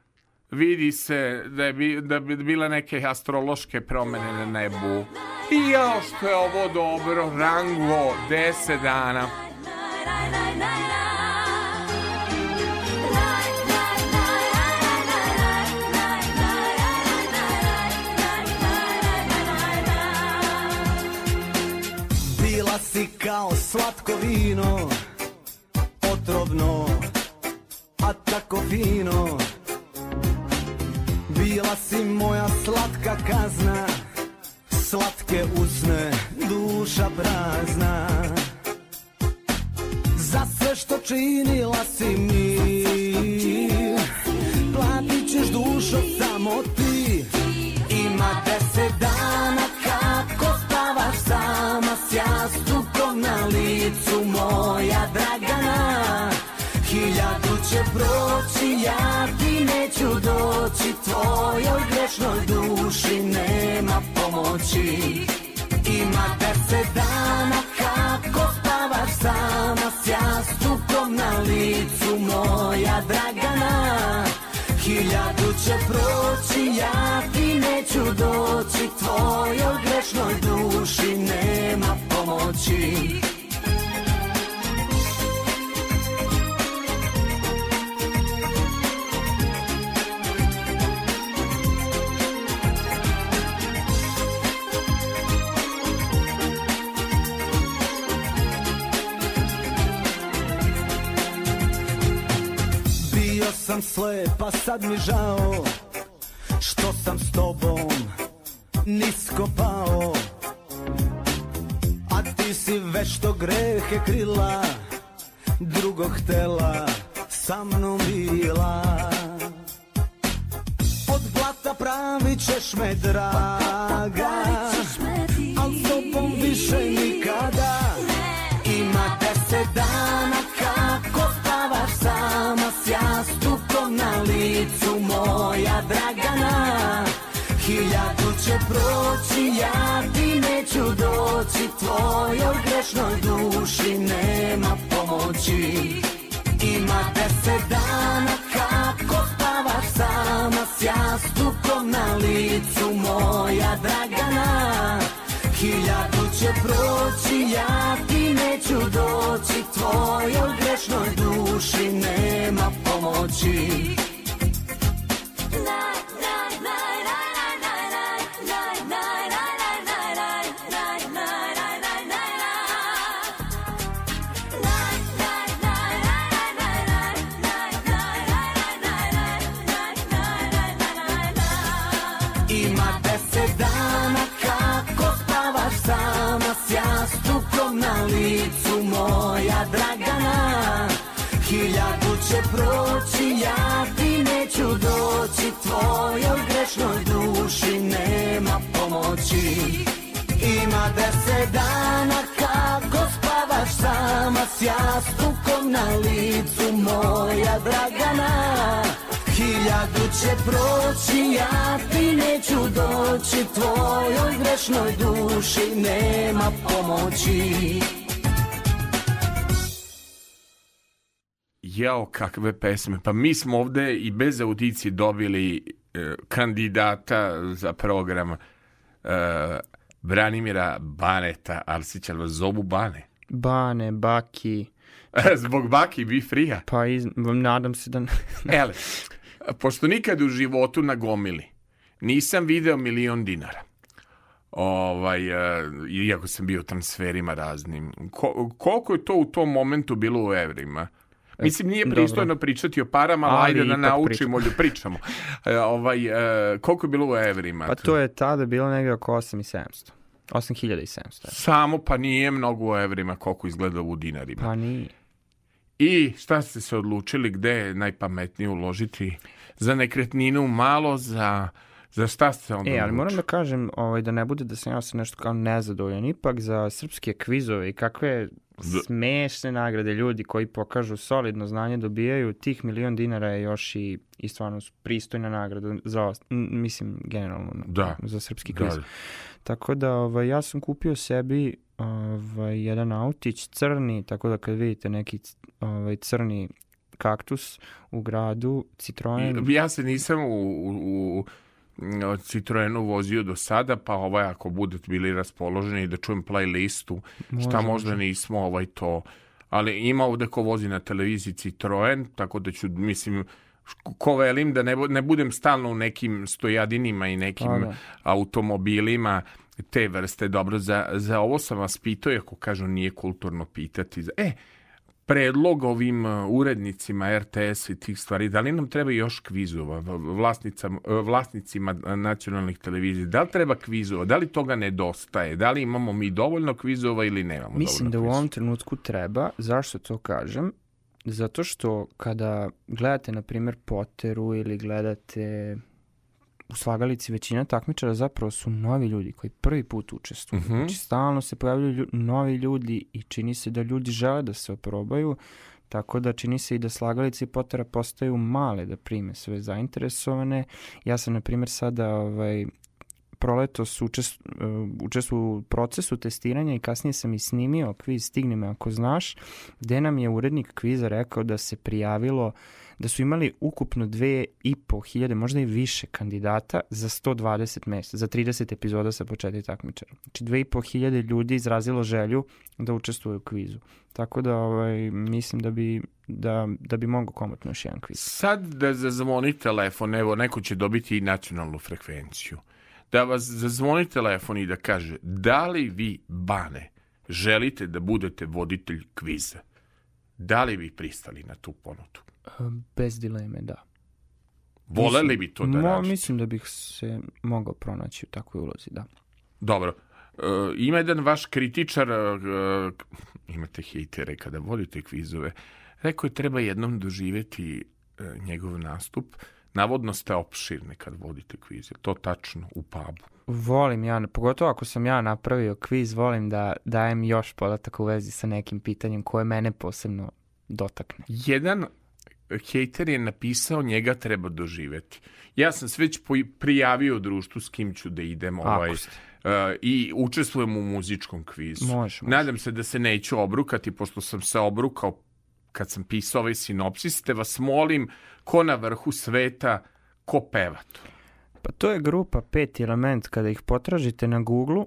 vidi se da je bi, da bi bile neke astrološke promene na nebu. I jao što je ovo dobro, Rango, deset dana. Bila si kao slatko vino Otrovno A tako fino Bila si moja slatka kazna Slatke usne Duša prazna. Za sve što činila si mi Platit ćeš dušo samo ti. Ima deset dana kako spavaš sama s jastukom na licu moja Hiljadu će proći, ja ti neću doći Tvojoj grešnoj duši nema pomoći. Ima deset dana kako spavaš sama s jastukom na licu moja Dragana. Hiljadu će proći, ja ti neću doći Tvojoj grešnoj duši nema pomoći Bio sam slep, a sad mi žao Što sam s tobom nisko pao. A ti si vešto grehe krila Drugog htela sa mnom bila. Od blata pravit ćeš me draga Al s tobom više nikada. Ima deset dana Dragana Hiljadu će proći, ja ti neću doći Tvojoj grešnoj duši nema pomoći. Ima deset dana kako spavaš sama s jastukom na licu moja Dragana. Hiljadu će proći, ja ti neću doći Tvojoj grešnoj duši nema pomoći ja ti neću doći Tvojoj grešnoj duši nema pomoći. Ima deset dana kako spavaš sama s jastukom na licu moja Dragana. Hiljadu će proći, ja ti neću doći Tvojoj grešnoj duši nema pomoći Jao, kakve pesme. Pa mi smo ovde i bez audicije dobili e, kandidata za program e, Branimira Baneta, ali vas zovu Bane? Bane, Baki, Zbog Baki Bi Frija. pa iz, nadam se da... Ele, pošto nikad u životu na gomili nisam video milion dinara, ovaj, e, iako sam bio u transferima raznim, ko, koliko je to u tom momentu bilo u evrima? Mislim, nije dobro. pristojno pričati o parama, ali ajde da naučimo, da pričamo. E, ovaj, e, koliko je bilo u evrima? Pa to je tada bilo negde oko 8700. 8700. Samo pa nije mnogo u evrima koliko izgleda u dinarima. Pa nije. I šta ste se odlučili gde je najpametnije uložiti? Za nekretninu malo, za, Za šta ste onda E, ali moram da kažem ovaj, da ne bude da sam ja sa nešto kao nezadovoljan. Ipak za srpske kvizove i kakve Da. smešne nagrade ljudi koji pokažu solidno znanje dobijaju, tih milion dinara je još i, i stvarno pristojna nagrada za, mislim, generalno Da. za srpski Da, kviz. Tako da ovaj, ja sam kupio sebi ovaj, jedan autić crni, tako da kad vidite neki ovaj, crni kaktus u gradu, Citroen, Ja se nisam u, u u Citroenu vozio do sada, pa ovaj ako budete bili raspoloženi da čujem playlistu, šta Može, možda može. nismo ovaj to, ali ima ovde ko vozi na televiziji Citroen, tako da ću, mislim, ko velim da ne, ne budem stalno u nekim stojadinima i nekim Pa da. automobilima te vrste. Dobro, za, za ovo sam vas pitao, iako kažu nije kulturno pitati. E, predlog ovim uh, urednicima RTS i tih stvari, da li nam treba još kvizova uh, vlasnicima uh, nacionalnih televizija, da li treba kvizova, da li toga nedostaje, da li imamo mi dovoljno kvizova ili nemamo Mislim da u dovoljno ovom kvizova? trenutku treba. Zašto to kažem? Zato što kada gledate, na primjer, Potteru ili gledate u slagalici većina takmičara zapravo su novi ljudi koji prvi put učestvuju. Mhm. Znači, stalno se pojavljaju lju- novi ljudi i čini se da ljudi žele da se oprobaju, tako da čini se i da slagalice i postaju male da prime sve zainteresovane. Ja sam, na primjer, sada ovaj, proletos učest, uh, učestvovao u procesu testiranja i kasnije sam i snimio kviz Stigni me ako znaš, gde nam je urednik kviza rekao da se prijavilo da su imali ukupno dve i po hiljade, možda i više kandidata za 120 mesta, za 30 epizoda sa po četiri takmičara. Znači dve i po hiljade ljudi izrazilo želju da učestvuje u kvizu. Tako da ovaj, mislim da bi, da, da bi mogao komotno još jedan kviz. Sad da zazvoni telefon, evo, neko će dobiti i nacionalnu frekvenciju. Da vas zazvoni telefon i da kaže, da li vi, Bane, želite da budete voditelj kviza? Da li bi pristali na tu ponudu? Bez dileme, da. Voleli bi to da Mo, radite? Mislim da bih se mogao pronaći u takvoj ulozi, da. Dobro. E, ima jedan vaš kritičar, e, imate hejtere kada vodite kvizove, rekao je treba jednom doživeti e, njegov nastup. Navodno ste opširni kad vodite kviz. Je to tačno u pubu? Volim ja, pogotovo ako sam ja napravio kviz, volim da dajem još podataka u vezi sa nekim pitanjem koje mene posebno dotakne. Jedan hejter je napisao njega treba doživeti. Ja sam se već prijavio u društvu s kim ću da idem ovaj, e, i učestvujem u muzičkom kvizu. Može, može. Nadam se da se neću obrukati, pošto sam se obrukao kad sam pisao ovaj sinopsis, te vas molim, ko na vrhu sveta, ko peva to? Pa to je grupa Peti element, kada ih potražite na Google,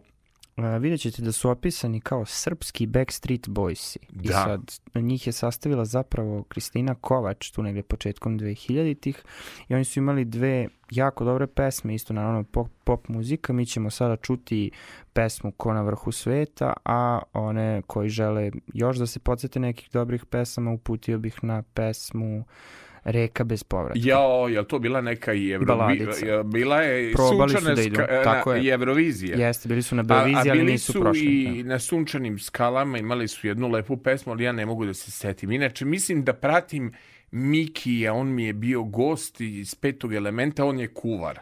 vidjet ćete da su opisani kao srpski Backstreet Boysi. I Da. sad, njih je sastavila zapravo Kristina Kovač, tu negde početkom 2000-ih, i oni su imali dve jako dobre pesme, isto naravno pop, pop muzika. Mi ćemo sada čuti pesmu Ko na vrhu sveta, a one koji žele još da se podsjete nekih dobrih pesama, uputio bih na pesmu Reka bez povratka. Jao, je li to bila neka i Evro... Baladica. bi- Bila je Probali su sunčana da idu, ska- tako je. i Eurovizija. Jeste, bili su na A, Beoviziji, a ali bili nisu su prošli. i da. na sunčanim skalama, imali su jednu lepu pesmu, ali ja ne mogu da se setim. Inače, mislim da pratim Miki, a on mi je bio gost iz petog elementa, on je kuvar.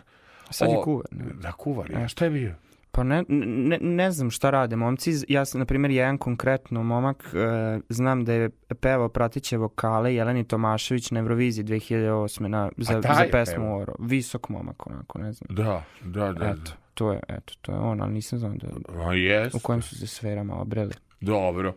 Sad je kuvar. ne? Da, kuvar. A šta je bio? Pa ne, ne, ne znam šta rade momci. Ja sam, na primjer, jedan konkretno momak, e, znam da je pevao pratiće vokale Jeleni Tomašević na Euroviziji 2008. Na, za, za pesmu? Oro. Visok momak, onako, ne znam. Da, da, da. Eto, to je, eto, to je on, ali nisam znao da, da. A, jes. u kojem su se sferama obreli. Dobro.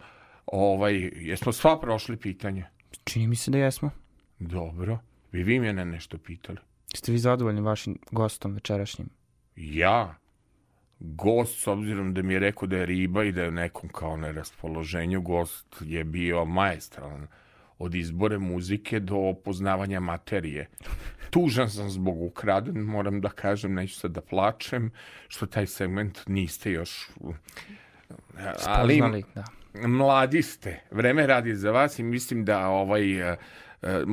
Ovaj, jesmo sva prošli pitanje? Čini mi se da jesmo. Dobro. Vi vi mene nešto pitali. Ste vi zadovoljni vašim gostom večerašnjim? Ja, gost, s obzirom da mi je rekao da je riba i da je u nekom kao neraspoloženju, gost je bio maestralan od izbore muzike do poznavanja materije. Tužan sam zbog ukraden, moram da kažem, neću sad da plačem, što taj segment niste još... Ali Spoznali, da. mladi ste, vreme radi za vas i mislim da ovaj... eh,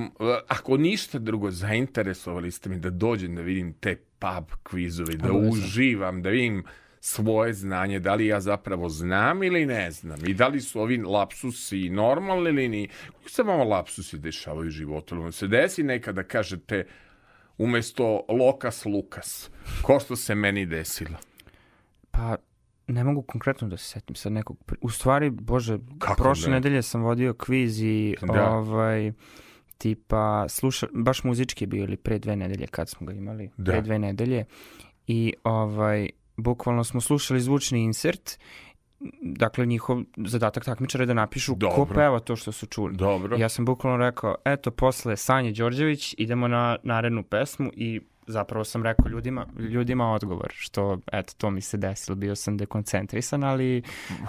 ako ništa drugo, zainteresovali ste me da dođem da vidim te pub kvizove, da Obavezno. uživam, da vidim svoje znanje, da li ja zapravo znam ili ne znam i da li su ovi lapsusi normalni ili ni. Kako se malo lapsusi dešavaju u životu? Vam se desi nekada kažete umesto Lokas Lukas, ko što se meni desilo. Pa, ne mogu konkretno da se setim sad nekog... U stvari, bože, Kako prošle ne? nedelje sam vodio kviz i Da. ovaj, tipa, sluša, baš muzički je bio ili pre dve nedelje kad smo ga imali, Da. pre dve nedelje i ovaj, bukvalno smo slušali zvučni insert dakle njihov zadatak takmičara je da napišu ko Dobro. peva to što su čuli. Dobro. Ja sam bukvalno rekao, eto, posle Sanje Đorđević idemo na narednu pesmu i zapravo sam rekao ljudima, ljudima odgovor, što, eto, to mi se desilo, bio sam dekoncentrisan, ali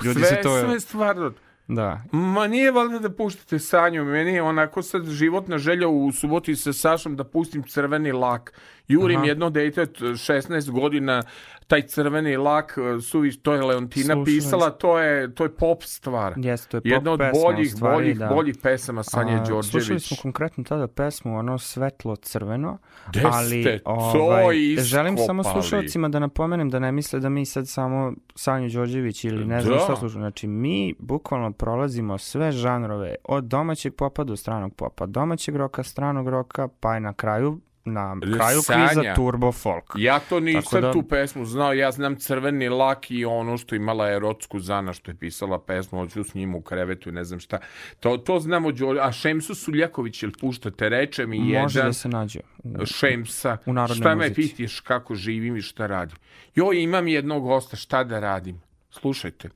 ljudi sve, se to... sve stvarno. Da, Ma nije valjda da puštate Sanju, meni je onako sad životna želja u suboti sa Sašom da pustim crveni lak. Jurim Aha. jedno dete od 16 godina, taj crveni lak, e, suviš, to je Leontina Slušali pisala, to je, to je pop stvar. jeste, to je pop Jedna od pesma, boljih, stvari, boljih, da. boljih pesama Sanje A, Slušali Đorđević. smo konkretno tada pesmu, ono svetlo crveno, Gde ali ovaj, želim samo slušalcima da napomenem da ne misle da mi sad samo Sanju Đorđević ili ne znam Da. šta slušamo. Znači, mi bukvalno prolazimo sve žanrove, od domaćeg popa do stranog popa, domaćeg roka, stranog roka, pa je na kraju na kraju Sanja. kviza Turbo Folk. Ja to nisam da- tu pesmu znao, ja znam Crveni lak i ono što imala erotsku Zana što je pisala pesmu, hoću s njim u krevetu i ne znam šta. To, to znamo, Đorđe, a Šemsu Suljaković, jel puštate, reče mi Može jedan da se nađe. u- Šemsa, u narodnoj šta me muzici. pitiš kako živim i šta radim. Joj, imam jednog gosta, šta da radim? Slušajte,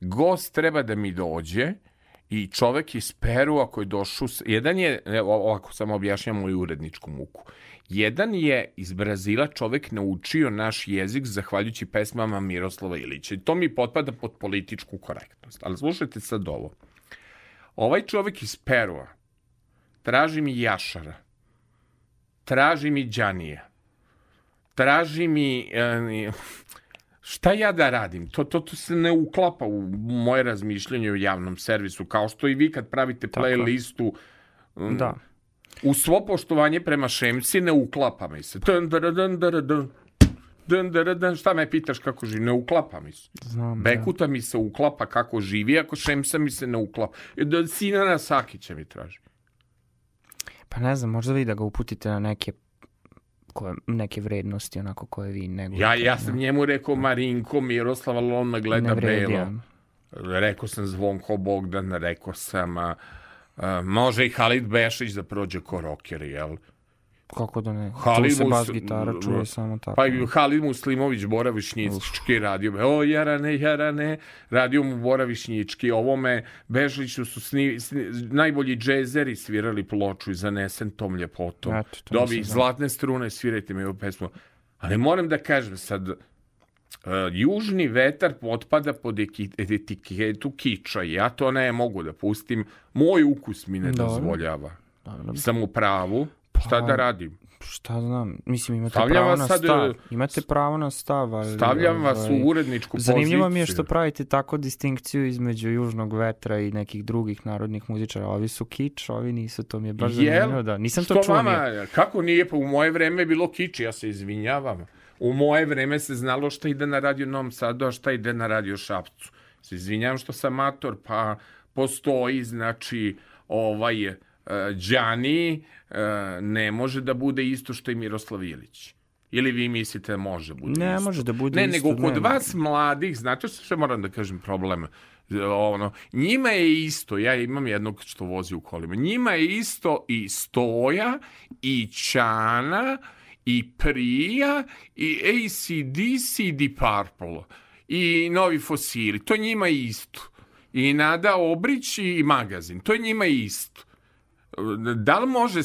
gost treba da mi dođe i čovek iz Perua koji je došao, jedan je, ovako samo objašnjam moju uredničku muku, jedan je iz Brazila čovek naučio naš jezik zahvaljujući pesmama Miroslava Ilića i to mi potpada pod političku korektnost. Ali slušajte sad ovo. Ovaj čovek iz Perua traži mi Jašara, traži mi Đanija, traži mi... e, šta ja da radim? To, to, to se ne uklapa u moje razmišljanje o javnom servisu, kao što i vi kad pravite playlistu mm, Da. u svo poštovanje prema Šemci ne uklapa mi se. Dun, dun, dun, dun, dun. Dun, dun, dun. Šta me pitaš kako živi? Ne uklapa mi se. Znam, da. Bekuta mi se uklapa kako živi, ako Šemsa mi se ne uklapa. E, Da, Sinana Sakića mi traži. Pa ne znam, možda vi da ga uputite na neke koje, neke vrednosti onako koje vi nego Ja, ja sam njemu rekao Marinko Miroslav, ali on me gleda belo. Rekao sam Zvonko Bogdan, rekao sam... A, a, može i Halid Bešić da prođe ko rocker, jel? Kako da ne? Halid tu se bas gitara čuje samo tako. Pa i Halid Muslimović Boravišnjički radio me, o Jarane, Jarane, radio mu Boravišnjički, ovome Bežliću su sni, sni, najbolji džezeri svirali ploču i zanesen tom ljepotom. Eto, to Dobi, znao. zlatne strune, svirajte mi ovu pesmu. Ali moram da kažem sad, uh, južni vetar potpada pod etiketu kiča i ja to ne mogu da pustim. Moj ukus mi ne dozvoljava. Sam u pravu. Šta da radim? Šta znam, mislim imate Stavljam pravo na sad, stav. e, Imate pravo na stav, ali... Stavljam vas ovaj, u uredničku Zanimljivo mi je poziciju. što pravite tako distinkciju između južnog vetra i nekih drugih narodnih muzičara. Ovi su kič, ovi nisu, to mi je baš Jel? zanimljivo. Da. Nisam to Što čuo. vama, nije. kako nije? Pa u moje vreme je bilo kič, ja se izvinjavam. U moje vreme se znalo šta ide na radio Novom Sadu, a šta ide na radio Šapcu. Se izvinjavam što sam mator, pa postoji, znači, ovaj, uh, Đani uh, ne može da bude isto što i Miroslav Ilić. Ili vi mislite da može bude Ne isto? može da bude ne, isto, nego kod ne. vas mladih, znate što moram da kažem problem? Ono, njima je isto, ja imam jednog što vozi u kolima, njima je isto i Stoja, i Čana, i Prija, i ACDC, i Deep Purple, i Novi Fosili, to njima je isto. I Nada Obrić i magazin, to je njima isto. Da li može e,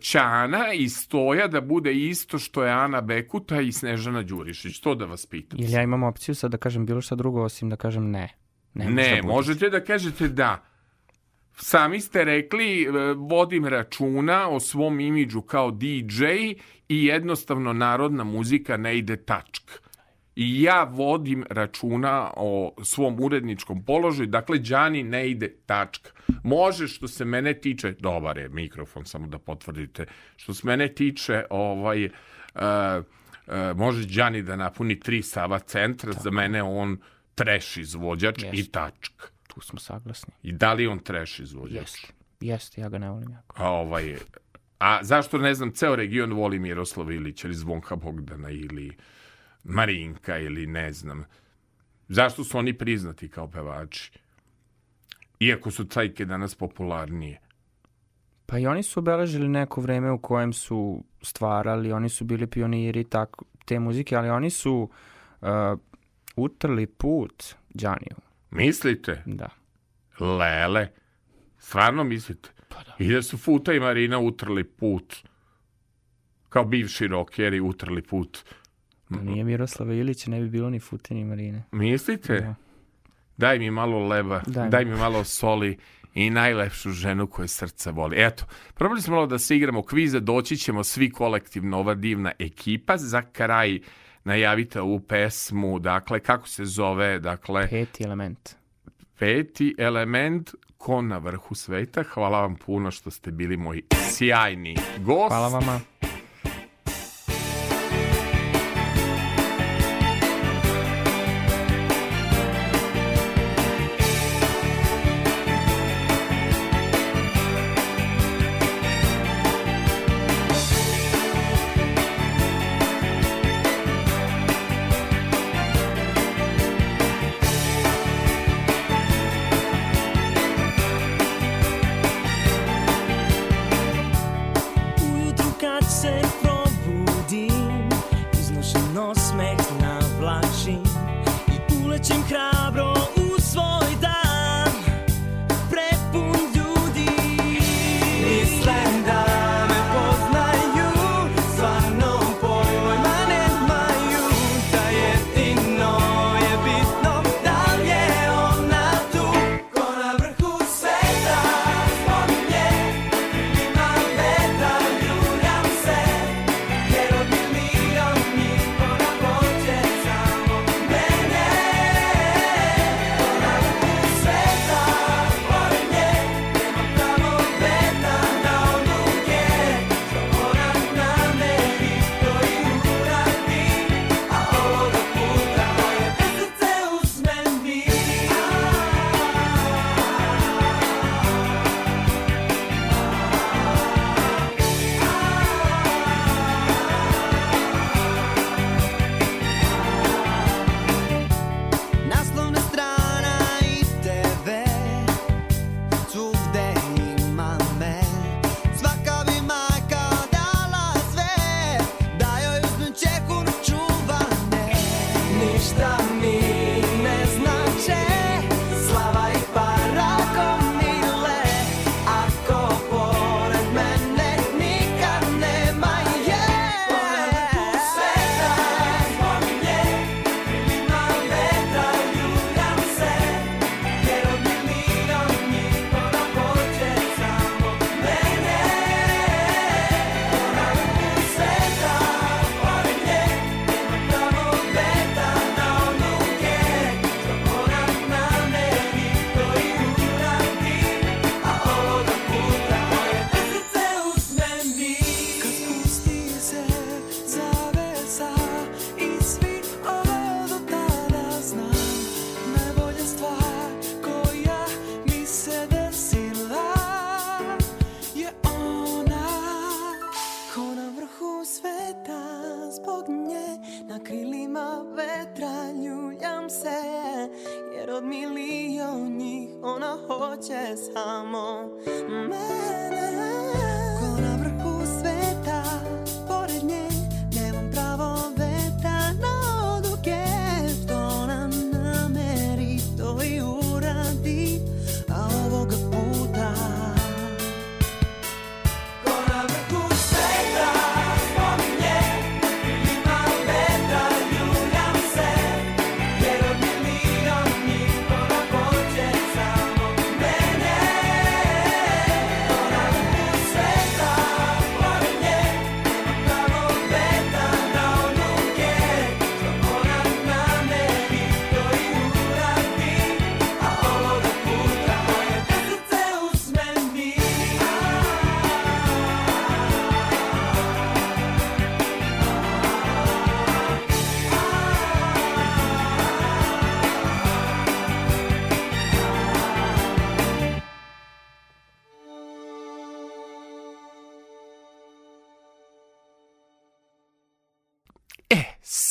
Ćana i Stoja da bude isto što je Ana Bekuta i Snežana Đurišić? To da vas pitam. Ili ja imam opciju sad da kažem bilo šta drugo osim da kažem ne. Ne, Ne, da možete da kažete da. Sami ste rekli, e, vodim računa o svom imidžu kao DJ i jednostavno narodna muzika ne ide tačk. I ja vodim računa o svom uredničkom položaju, dakle, Đani ne ide tačka. Može, što se mene tiče, dobar je mikrofon, samo da potvrdite, što se mene tiče, ovaj, uh, uh, može Đani da napuni tri Sava centra, za mene on trash izvođač i Jeste. tačka. Tu smo saglasni. I da li on trash izvođač? Jeste. Jeste, ja ga ne volim jako. A ovaj, A zašto, ne znam, ceo region voli Miroslava Ilića ili Zvonka Bogdana ili Marinka ili ne znam. Zašto su oni priznati kao pevači? Iako su cajke danas popularnije. Pa i oni su obeležili neko vreme u kojem su stvarali, oni su bili pioniri tako, te muzike, ali oni su uh, utrli put Đaniju. Mislite? Da. Lele. Stvarno mislite? Pa da. I da su Futa i Marina utrli put. Kao bivši rokeri utrli put. Da nije Miroslava Ilića, ne bi bilo ni Fute ni Marine. Mislite? Da. Daj mi malo leba, Daj mi. daj mi malo soli i najlepšu ženu koje srce voli. Eto, probali smo malo da se igramo kvize, doći ćemo svi kolektivno, ova divna ekipa. Za kraj najavite ovu pesmu, dakle, kako se zove, dakle, Peti element. peti element, ko na vrhu sveta. Hvala vam puno što ste bili moji sjajni gost. Hvala vama.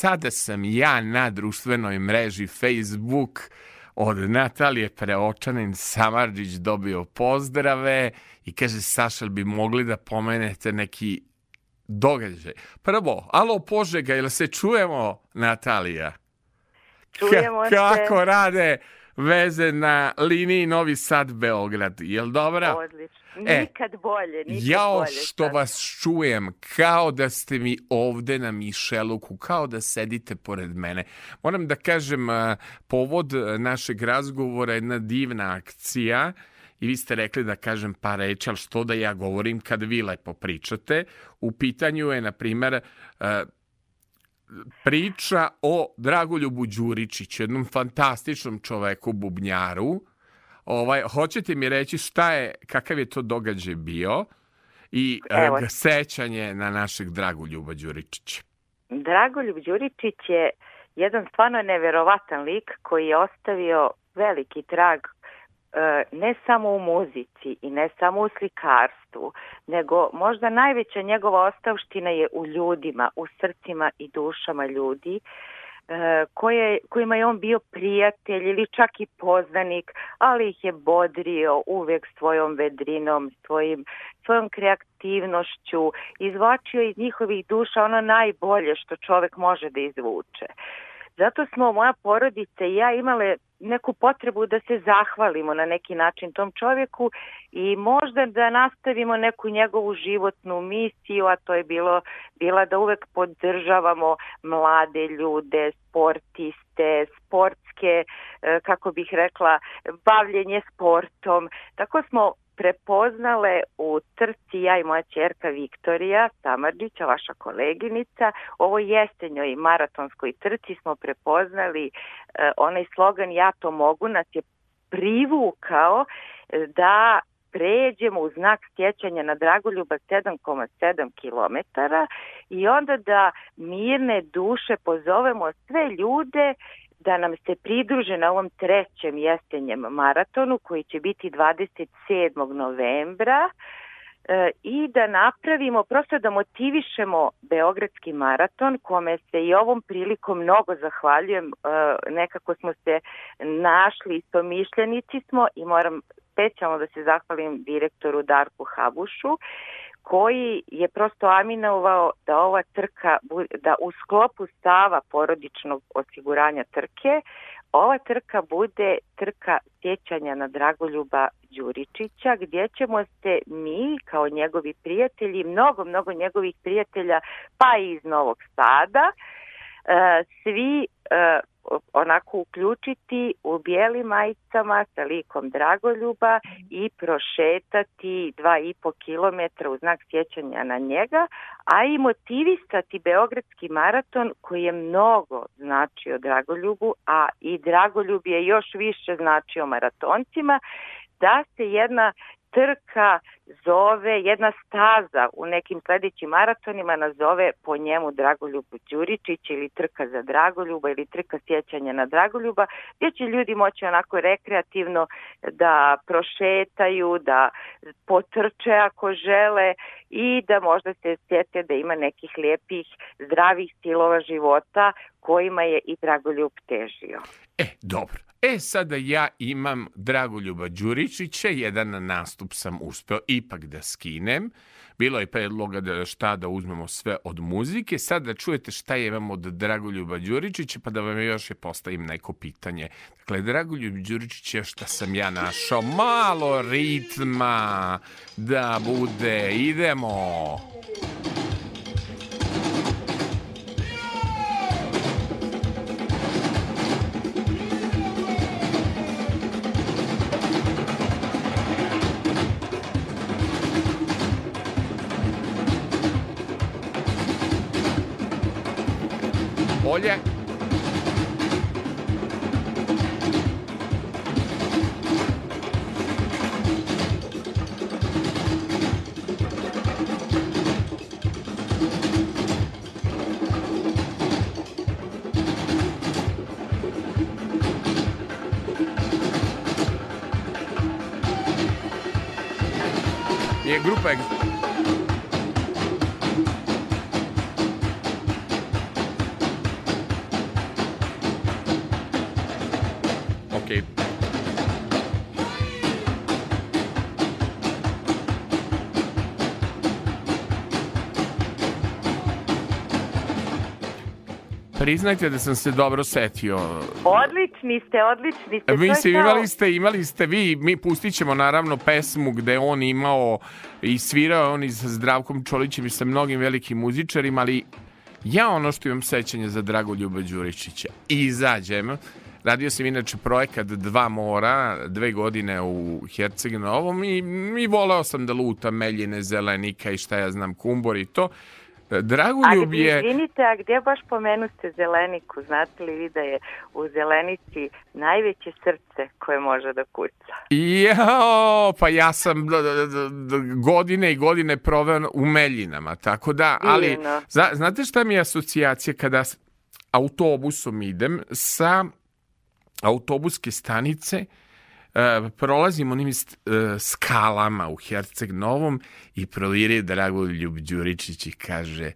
Sada sam ja na društvenoj mreži Facebook od Natalije Preočanin Samarđić dobio pozdrave i kaže Saša, bi mogli da pomenete neki događaj. Prvo, alo Požega, jel se čujemo, Natalija? Čujemo Ka- se. Kako rade veze na liniji Novi Sad-Beograd? Jel dobra? Odlično. E, Nikad bolje, nikad Jao bolje. što sad. vas čujem, kao da ste mi ovde na Mišeluku, kao da sedite pored mene. Moram da kažem, povod našeg razgovora je jedna divna akcija i vi ste rekli da kažem par reči, ali što da ja govorim kad vi lepo pričate. U pitanju je, na primer, priča o Dragoljubu Đuričiću, jednom fantastičnom čoveku bubnjaru. Ovaj, hoćete mi reći šta je, kakav je to događaj bio i Evo. e, sećanje na našeg Dragoljuba Đuričića. Dragoljub Đuričić je jedan stvarno neverovatan lik koji je ostavio veliki trag e, ne samo u muzici i ne samo u slikarstvu, nego možda najveća njegova ostavština je u ljudima, u srcima i dušama ljudi, koje, kojima je on bio prijatelj ili čak i poznanik, ali ih je bodrio uvek svojom vedrinom, svojim, svojom kreativnošću, izvlačio iz njihovih duša ono najbolje što čovek može da izvuče. Zato smo moja porodica i ja imale neku potrebu da se zahvalimo na neki način tom čovjeku i možda da nastavimo neku njegovu životnu misiju, a to je bilo bila da uvek podržavamo mlade ljude, sportiste, sportske, e, kako bih rekla, bavljenje sportom. Tako smo prepoznale u trci ja i moja čerka Viktorija Samarđića, vaša koleginica, ovo jesenjoj maratonskoj trci smo prepoznali e, onaj slogan ja to mogu nas je privukao e, da pređemo u znak stjećanja na Dragoljuba 7,7 km i onda da mirne duše pozovemo sve ljude da nam se pridruže na ovom trećem jesenjem maratonu koji će biti 27. novembra e, i da napravimo, prosto da motivišemo Beogradski maraton, kome se i ovom prilikom mnogo zahvaljujem. E, nekako smo se našli, istomišljenici smo i moram specijalno da se zahvalim direktoru Darku Habušu, koji je prosto aminovao da ova trka, da u sklopu stava porodičnog osiguranja trke, ova trka bude trka sjećanja na Dragoljuba Đuričića, gdje ćemo se mi, kao njegovi prijatelji, mnogo, mnogo njegovih prijatelja, pa i iz Novog Sada, svi e, onako uključiti u bijelim majicama sa likom Dragoljuba i prošetati dva i po kilometra u znak sjećanja na njega, a i motivisati Beogradski maraton koji je mnogo značio Dragoljubu, a i Dragoljub je još više značio maratoncima, da se jedna trka zove, jedna staza u nekim sledećim maratonima nazove po njemu Dragoljubu Đuričić ili trka za Dragoljuba ili trka sjećanja na Dragoljuba, gdje će ljudi moći onako rekreativno da prošetaju, da potrče ako žele i da možda se sjete da ima nekih lijepih, zdravih stilova života kojima je i Dragoljub težio. E, dobro. E, sada ja imam Dragoljuba Đuričića, jedan nastup sam uspeo ipak da skinem. Bilo je predloga da šta da uzmemo sve od muzike. Sad da čujete šta imam od Dragoljuba Đuričića, pa da vam još je postavim neko pitanje. Dakle, Dragoljub Đuričić je šta sam ja našao. Malo ritma da bude. Idemo. Olje. Olha. É grupo Eggs. Priznajte da sam se dobro setio. Odlični ste, odlični ste. Mislim, imali ste, imali ste vi, mi pustit ćemo naravno pesmu gde on imao i svirao on i sa Zdravkom Čolićem i sa mnogim velikim muzičarima, ali ja ono što imam sećanje za Dragoljuba Đuričića i izađem, radio sam inače projekat Dva mora, dve godine u Herceg Novom i, i voleo sam da lutam Meljine, Zelenika i šta ja znam, Kumbor i to. Dragoljub je... izvinite, a gdje baš pomenuste zeleniku? Znate li vi da je u zelenici najveće srce koje može da kuca? Jao, pa ja sam godine i godine proveo u Meljinama, tako da, ali Divno. zna- znate šta mi je asocijacija kada autobusom idem sa autobuske stanice e, prolazim onim st- e, skalama u Herceg Novom i proviri Dragoljub Đuričić i kaže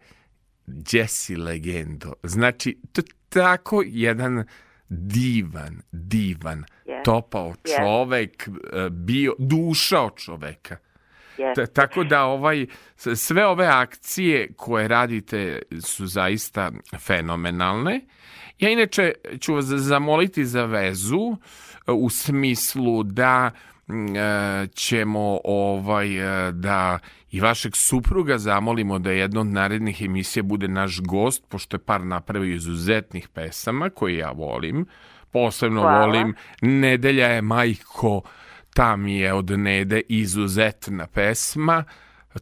si legendo? Znači, to je tako jedan divan, divan, Yes. topao Yes. čovek, e, bio, duša od čoveka. Ta- tako da ovaj sve ove akcije koje radite su zaista fenomenalne. Ja inače ću vas zamoliti za vezu e, u smislu da mm, e, ćemo ovaj e, da i vašeg supruga zamolimo da jedna od narednih emisija bude naš gost, pošto je par napravio izuzetnih pesama koje ja volim. Posebno Hvala. volim Nedelja je majko ta mi je od Nede izuzetna pesma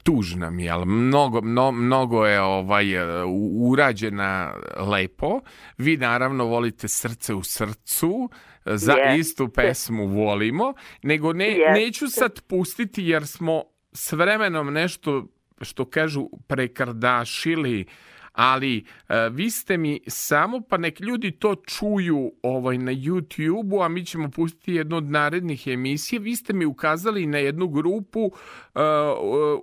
tužna mi je, ali mnogo, mno- mnogo je ovaj, e, urađena lepo. Vi naravno volite srce u srcu, za Jeste. istu pesmu volimo, nego ne, Jeste. neću sad pustiti jer smo s vremenom nešto, što kažu, prekardašili, ali e, vi ste mi samo, pa nek ljudi to čuju ovaj, na YouTube-u, a mi ćemo pustiti jednu od narednih emisija, vi ste mi ukazali na jednu grupu e,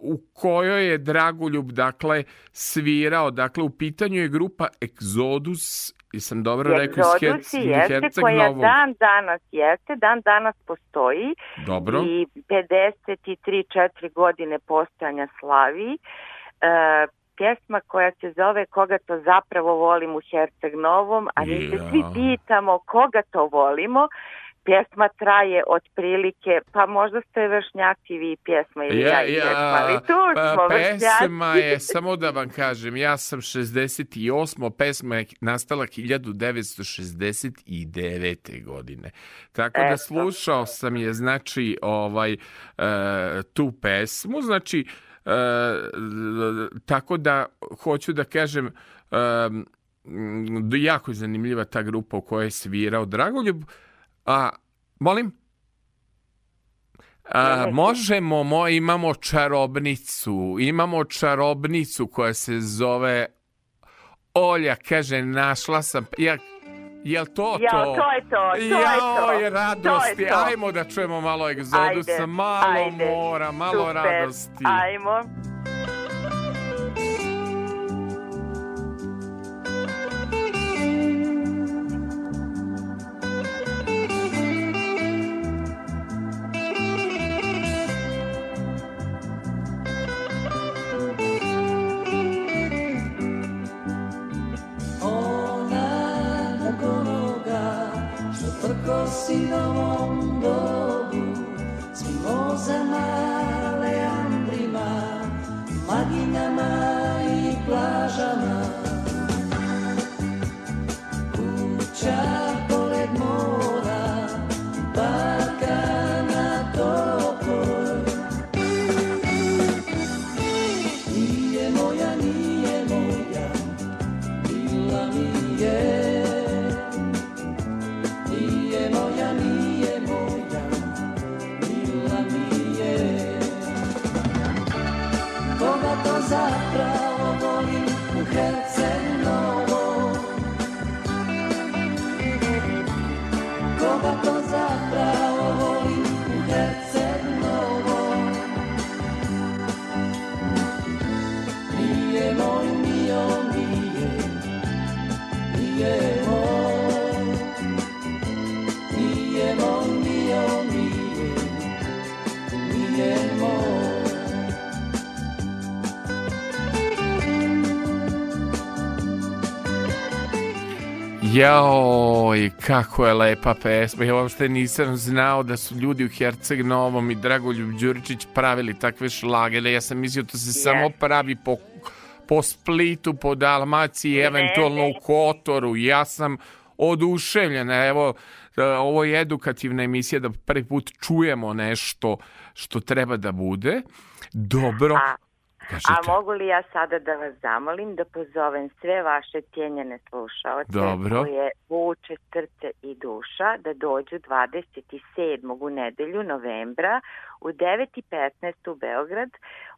u kojoj je Dragoljub, dakle, svirao, dakle, u pitanju je grupa Exodus, jesam dobro rekao, iz Herceg- jeste, Herceg koja Novog. dan danas jeste, dan danas postoji Dobro. i 53-4 godine postojanja slavi. E, pjesma koja se zove Koga to zapravo volim u Herceg Novom, a mi se Ja. svi pitamo koga to volimo. Pjesma traje otprilike, pa možda ste vršnjaci vi pjesma ili ja, i pjesma, ali tu pa, smo pesma je, samo da vam kažem, ja sam 68. pesma je nastala 1969. godine. Tako da Eto. slušao sam je, znači, ovaj, e, tu pesmu, znači, e, tako da hoću da kažem, e, jako je zanimljiva ta grupa u kojoj je svirao Dragoljub, a, molim? A, možemo, mo, imamo čarobnicu, imamo čarobnicu koja se zove Olja, kaže, našla sam, ja, jel to to? to je to, to je Jao, to. je radosti, To je to. ajmo da čujemo malo egzodusa, Ajde, malo ajde. mora, malo Super, radosti. Ajmo. Jaoj, kako je lepa pesma. Ja uopšte nisam znao da su ljudi u Herceg Novom i Dragoljub Đuričić pravili takve šlagere. Ja sam mislio to se samo pravi po, po Splitu, po Dalmaciji, eventualno u Kotoru. Ja sam oduševljena. Evo, e, ovo je edukativna emisija da prvi put čujemo nešto što treba da bude. Dobro. A, A mogu li ja sada da vas zamolim da pozovem sve vaše cijenjene slušaoce Dobro. koje vuče srce i duša da dođu 27. u nedelju novembra u 9.15 u Beograd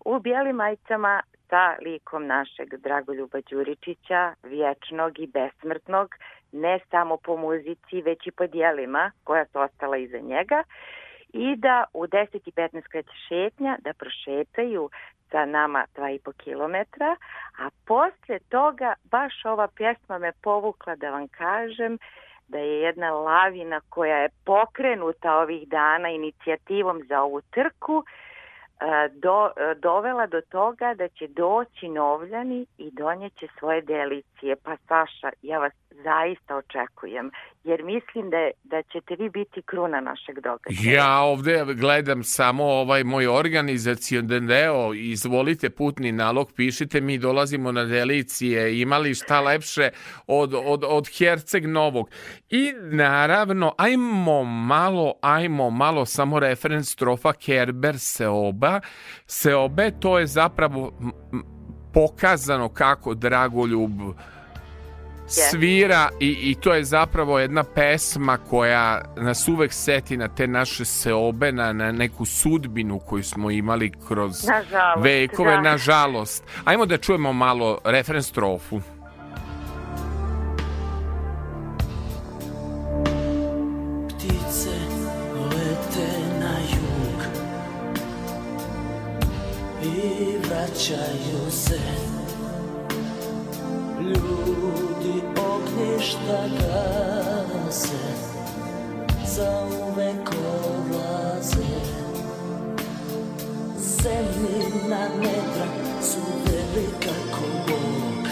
u bijelim majicama sa likom našeg Dragoljuba Đuričića, vječnog i besmrtnog, ne samo po muzici, već i po dijelima koja su ostala iza njega i da u 10.15 kreće šetnja, da prošetaju sa nama 2,5 kilometra, a posle toga baš ova pjesma me povukla da vam kažem da je jedna lavina koja je pokrenuta ovih dana inicijativom za ovu trku do, dovela do toga da će doći novljani i donjeće svoje delicije. Pa Saša, ja vas zaista očekujem, jer mislim da, da ćete vi biti kruna našeg događaja. Ja ovde gledam samo ovaj moj organizacioni deo, izvolite putni nalog, pišite, mi dolazimo na delicije, imali šta lepše od, od, od Herceg Novog. I naravno, ajmo malo, ajmo malo samo referenc strofa Kerber Seoba. Seobe, to je zapravo pokazano kako Dragoljub svira i, i to je zapravo jedna pesma koja nas uvek seti na te naše seobe, na, na neku sudbinu koju smo imali kroz Nažalost, vekove, da. nažalost. Ajmo da čujemo malo referens strofu. Vraćaju se Ljudi ognjišta gase Za uvek odlaze Zemljina nedra su velika ko Bog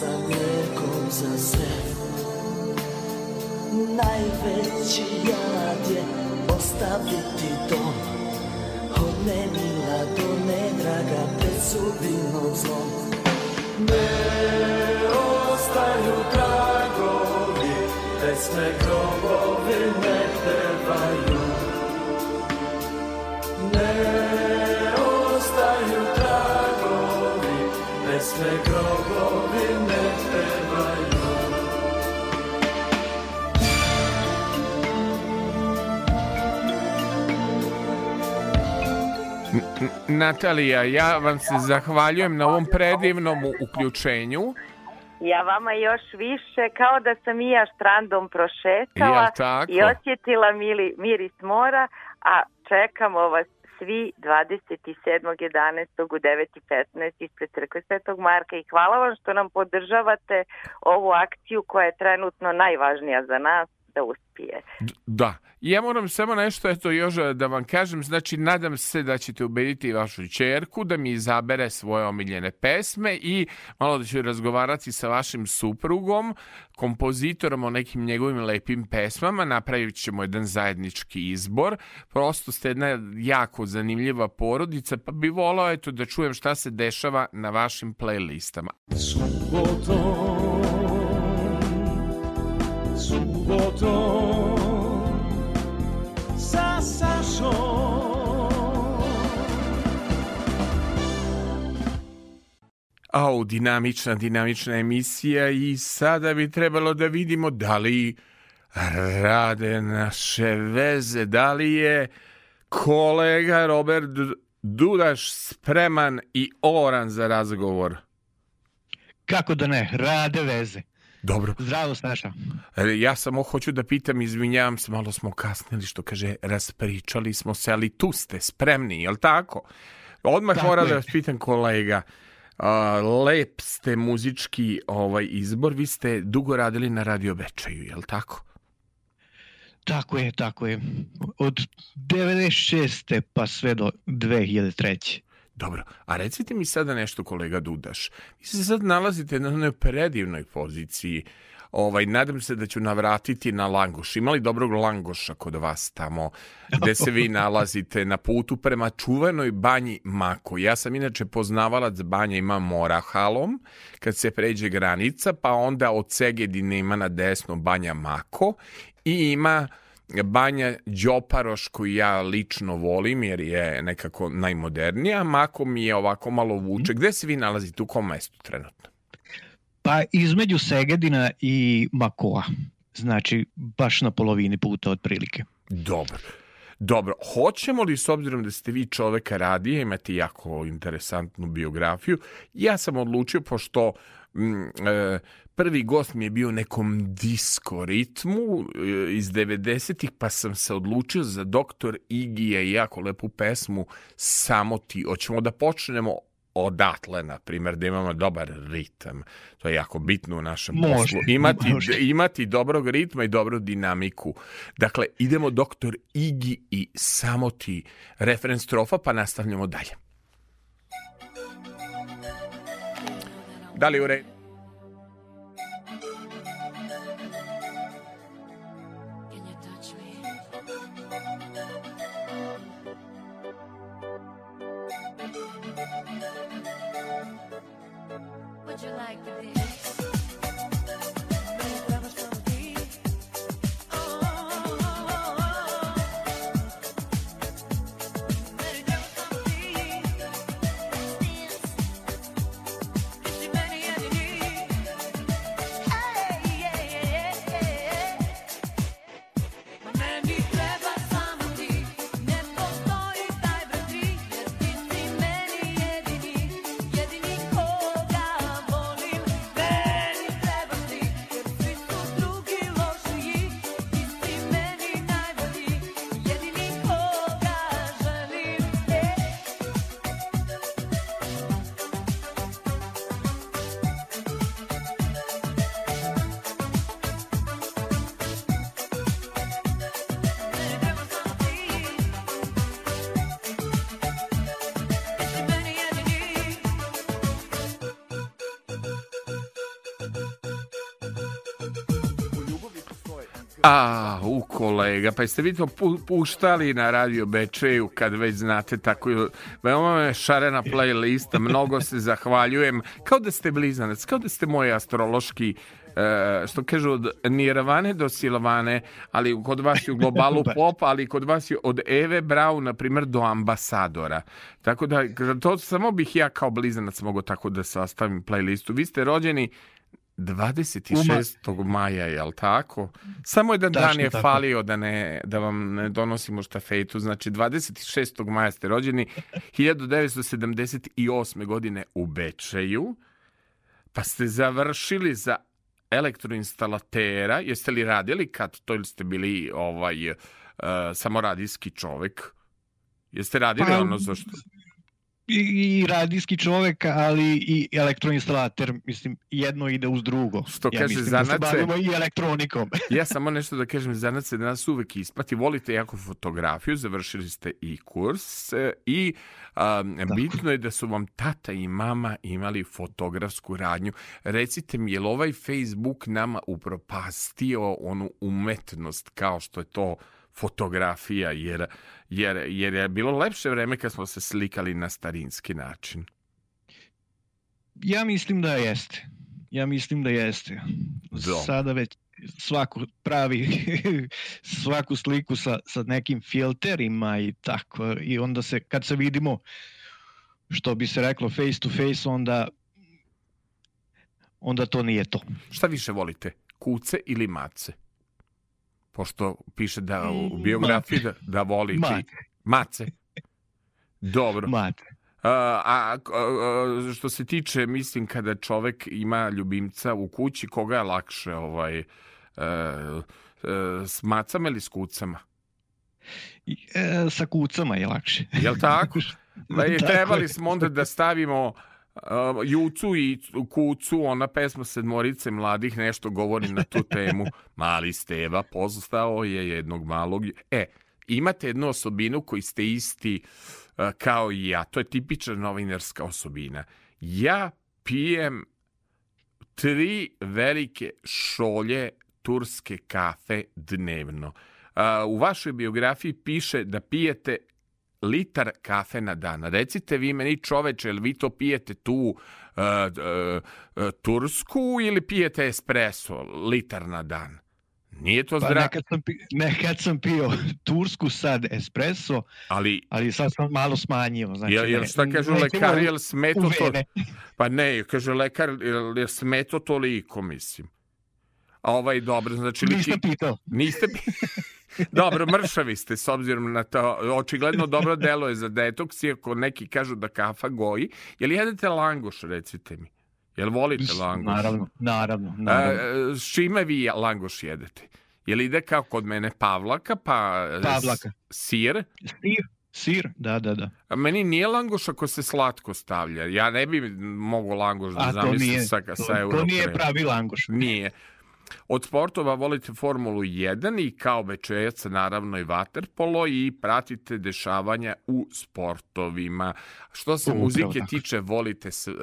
Sa mlekom za sve. Najveći jad je ostaviti dom Od nemila do nedraga pred sudbinom zlom. Ne ostaju tragovi Pesme grobovi Natalija, ja vam se zahvaljujem na ovom predivnom uključenju. Ja vama još više, kao da sam i ja štrandom prošetala tako? i osjetila mili, miris mora, a čekamo vas svi 27.11. u 9.15 ispred crkve Svetog Marka i hvala vam što nam podržavate ovu akciju koja je trenutno najvažnija za nas da uspije. Da. I ja moram samo nešto eto još da vam kažem, znači nadam se da ćete ubediti vašu čerku da mi izabere svoje omiljene pesme i malo da ću razgovarati sa vašim suprugom, kompozitorom o nekim njegovim lepim pesmama, napravit ćemo jedan zajednički izbor. Prosto ste jedna jako zanimljiva porodica, pa bi volao eto da čujem šta se dešava na vašim playlistama. Subotom, subotom, sa Sašom. Au, dinamična, dinamična emisija i sada bi trebalo da vidimo da li rade naše veze, da li je kolega Robert Dudaš spreman i oran za razgovor. Kako da ne, rade veze. Dobro. Zdravo, Saša. E, Ja samo hoću da pitam, izvinjavam se, malo smo kasnili, što kaže, raspričali smo se, ali tu ste spremni, jel tako? Odmah Tako moram je. da vas pitam, kolega, lep ste muzički ovaj izbor, vi ste dugo radili na Radio Bečaju, jel tako? Tako je, tako je. Od 96. pa sve do 2003. Dobro, a recite mi sada nešto, kolega Dudaš. Vi se sad nalazite na jednoj predivnoj poziciji. Ovaj, nadam se da ću navratiti na langoš. Ima li dobrog langoša kod vas tamo gde se vi nalazite na putu prema čuvenoj banji Mako? Ja sam inače poznavalac banja ima Morahalom kad se pređe granica, pa onda od Segedine ima na desno banja Mako i ima Banja Đoparoš koju ja lično volim jer je nekako najmodernija, Mako mi je ovako malo vuče. Gde se vi nalazite, u kom mestu trenutno? Pa između Segedina i Makoa. Znači, baš na polovini puta otprilike. Dobro. Dobro, hoćemo li s obzirom da ste vi čoveka radije, imate jako interesantnu biografiju, ja sam odlučio, pošto mm, e, prvi gost mi je bio u nekom disko ritmu e, iz 90-ih, pa sam se odlučio za doktor Igija i jako lepu pesmu Samo ti. Hoćemo da počnemo odatle, na primjer, da imamo dobar ritam. To je jako bitno u našem Može, poslu. Imati, može. imati dobrog ritma i dobru dinamiku. Dakle, idemo doktor Igi i samo ti referenc strofa, pa nastavljamo dalje. Da li u redu? Kolega, pa jeste vi to pu- puštali na radio Bečeju kad već znate tako, veoma me šarena playlista, mnogo se zahvaljujem, kao da ste blizanac, kao da ste moj astrološki e, što kažu od Nirvane do Silvane, ali kod vas je u globalu pop, ali kod vas je od Eve Braun, na primjer, do ambasadora. Tako da, to samo bih ja kao blizanac mogao tako da sastavim playlistu. Vi ste rođeni 26. maja, jel tako? Samo jedan dan je tako. falio da, ne, da vam ne donosimo štafetu. Znači, 26. maja ste rođeni, 1978. godine u Bečeju, pa ste završili za elektroinstalatera. Jeste li radili kad to ili ste bili ovaj, uh, samo radijski čovek? Jeste radili Pa, ono za što... I, radijski čovek, ali i elektroinstalater, mislim, jedno ide uz drugo. Što ja kaže mislim da se zanace- bavimo i elektronikom. Ja samo nešto da kažem, za nas se danas uvek isplati. Volite jako fotografiju, završili ste i kurs e, i um, bitno je da su vam tata i mama imali fotografsku radnju. Recite mi, je li ovaj Facebook nama upropastio onu umetnost kao što je to fotografija, jer, jer, jer je bilo lepše vreme kad smo se slikali na starinski način. Ja mislim da jeste. Ja mislim da jeste. Dobro. Sada već svako pravi svaku sliku sa, sa nekim filterima i tako. I onda se, kad se vidimo, što bi se reklo face to face, onda onda to nije to. Šta više volite, kuce ili mace? Pošto piše da u Mm, biografiji da, mace. da volite. Mace. Mace. Dobro. Mate. A, a, a, što se tiče, mislim, kada čovek ima ljubimca u kući, koga je lakše ovaj, e, e, s macama ili s kucama? E, sa kucama je lakše. Jel tako? Pa je Tako trebali smo onda da stavimo uh, Jucu i Kucu, ona pesma Sedmorice mladih nešto govori na tu temu. Mali Steva postao je jednog malog... E, imate jednu osobinu koji ste isti uh, kao i ja. To je tipična novinarska osobina. Ja pijem tri velike šolje turske kafe dnevno. A, u vašoj biografiji piše da pijete litar kafe na dan. Recite vi meni čoveče, jel vi to pijete tu uh, uh, tursku ili pijete espresso litar na dan? Nije to Pa zdravo. nekad, sam, pi- nekad sam pio tursku, sad espresso, Ali ali sad sam malo smanjio. Znači, Jel, jel ne- šta kažu nećemo lekari, u- jel smeto to? Pa ne, kaže lekar, jel, jel smeto toliko, mislim. A ovaj dobro, znači... ti- pitao. Niste pi... Dobro, mršavi ste s obzirom na to. Očigledno dobro deluje za detoks, iako neki kažu da kafa goji. Jel jedete langoš, recite mi? Jel volite langoš? Naravno, naravno, A, naravno. s čime vi langoš jedete? Jel ide kao kod mene pavlaka, pa e, Pavlaka. sir? Sir, sir, da, da, da. A meni nije langoš ako se slatko stavlja. Ja ne bi mogao langoš da A zamislim nije, sa, to, sa to nije pravi langoš. Nije. Od sportova volite Formulu 1 i kao večejac naravno i vaterpolo i pratite dešavanja u sportovima. Što se Upravo muzike tako. tiče, volite s, uh,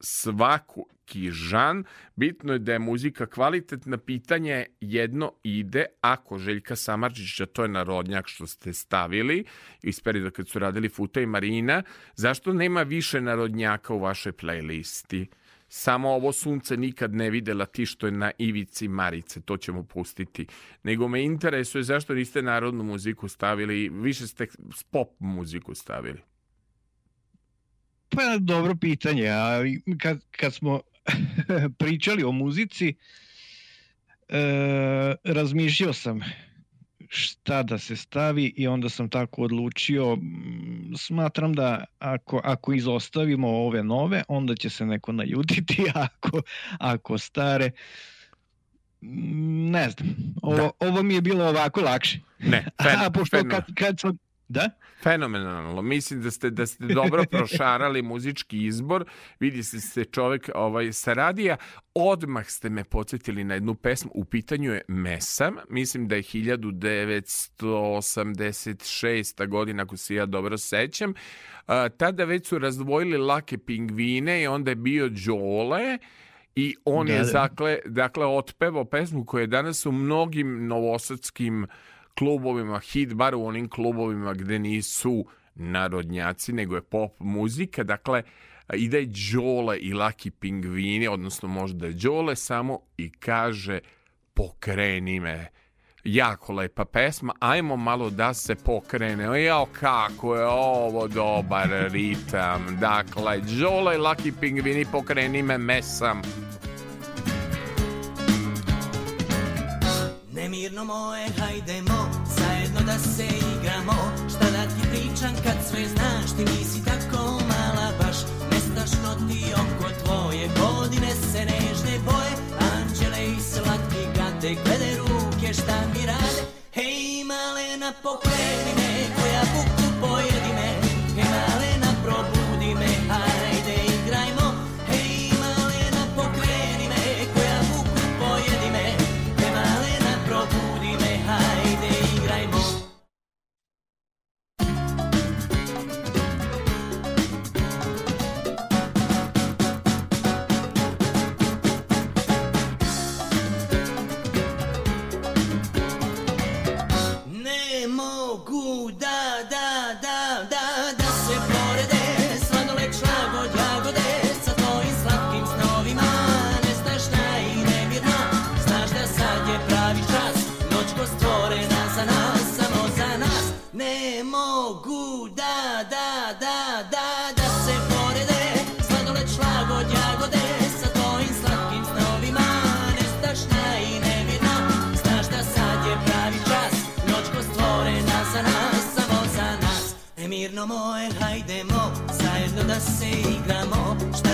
svaku žan. Bitno je da je muzika kvalitetna. Pitanje jedno ide, ako Željka Samarđića, to je narodnjak što ste stavili iz perioda kad su radili Futa i Marina, zašto nema više narodnjaka u vašoj playlisti? Samo ovo sunce nikad ne videla ti što je na ivici Marice, to ćemo pustiti. Nego me interesuje zašto niste narodnu muziku stavili, više ste pop muziku stavili. Pa dobro pitanje, a i kad, kad smo pričali o muzici, e, razmišljao sam šta da se stavi i onda sam tako odlučio, smatram da ako, ako izostavimo ove nove, onda će se neko naljutiti, a ako, ako stare, ne znam, ovo, ovo mi je bilo ovako lakše. Ne, fen, A pošto kad, kad sam, da? fenomenalno. Mislim da ste da ste dobro prošarali muzički izbor. Vidi se ste čovek ovaj sa radija. Odmah ste me podsjetili na jednu pesmu. U pitanju je Mesam. Mislim da je 1986. godina, ako se ja dobro sećam. A, tada već su razdvojili lake pingvine i onda je bio Đole i on Da, je da. dakle, dakle otpevao pesmu koja je danas u mnogim novosadskim klubovima, hit bar u onim klubovima gde nisu narodnjaci, nego je pop muzika, dakle ide Đole i Laki Pingvini, odnosno možda Đole samo i kaže pokreni me. Jako lepa pesma, ajmo malo da se pokrene. Jao, kako je ovo dobar ritam. Dakle, Đole i Laki Pingvini, pokreni me mesam. Nemirno moje, hajdemo, zajedno da se igramo. Šta da ti pričam kad sve znaš, ti nisi tako mala baš. Nestašno ti oko tvoje, godine se nežne boje. Anđele i slatki gade, glede ruke šta mi rade. Hej malena, pokreni me, koja buku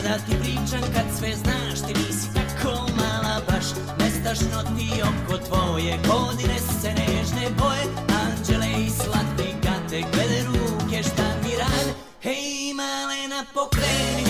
da ti pričam kad sve znaš Ti nisi tako mala baš. Nestašno ti oko tvoje Godine se nežne boje. Anđele i slatki gade Glede ruke šta mi rade. Hej malena pokreni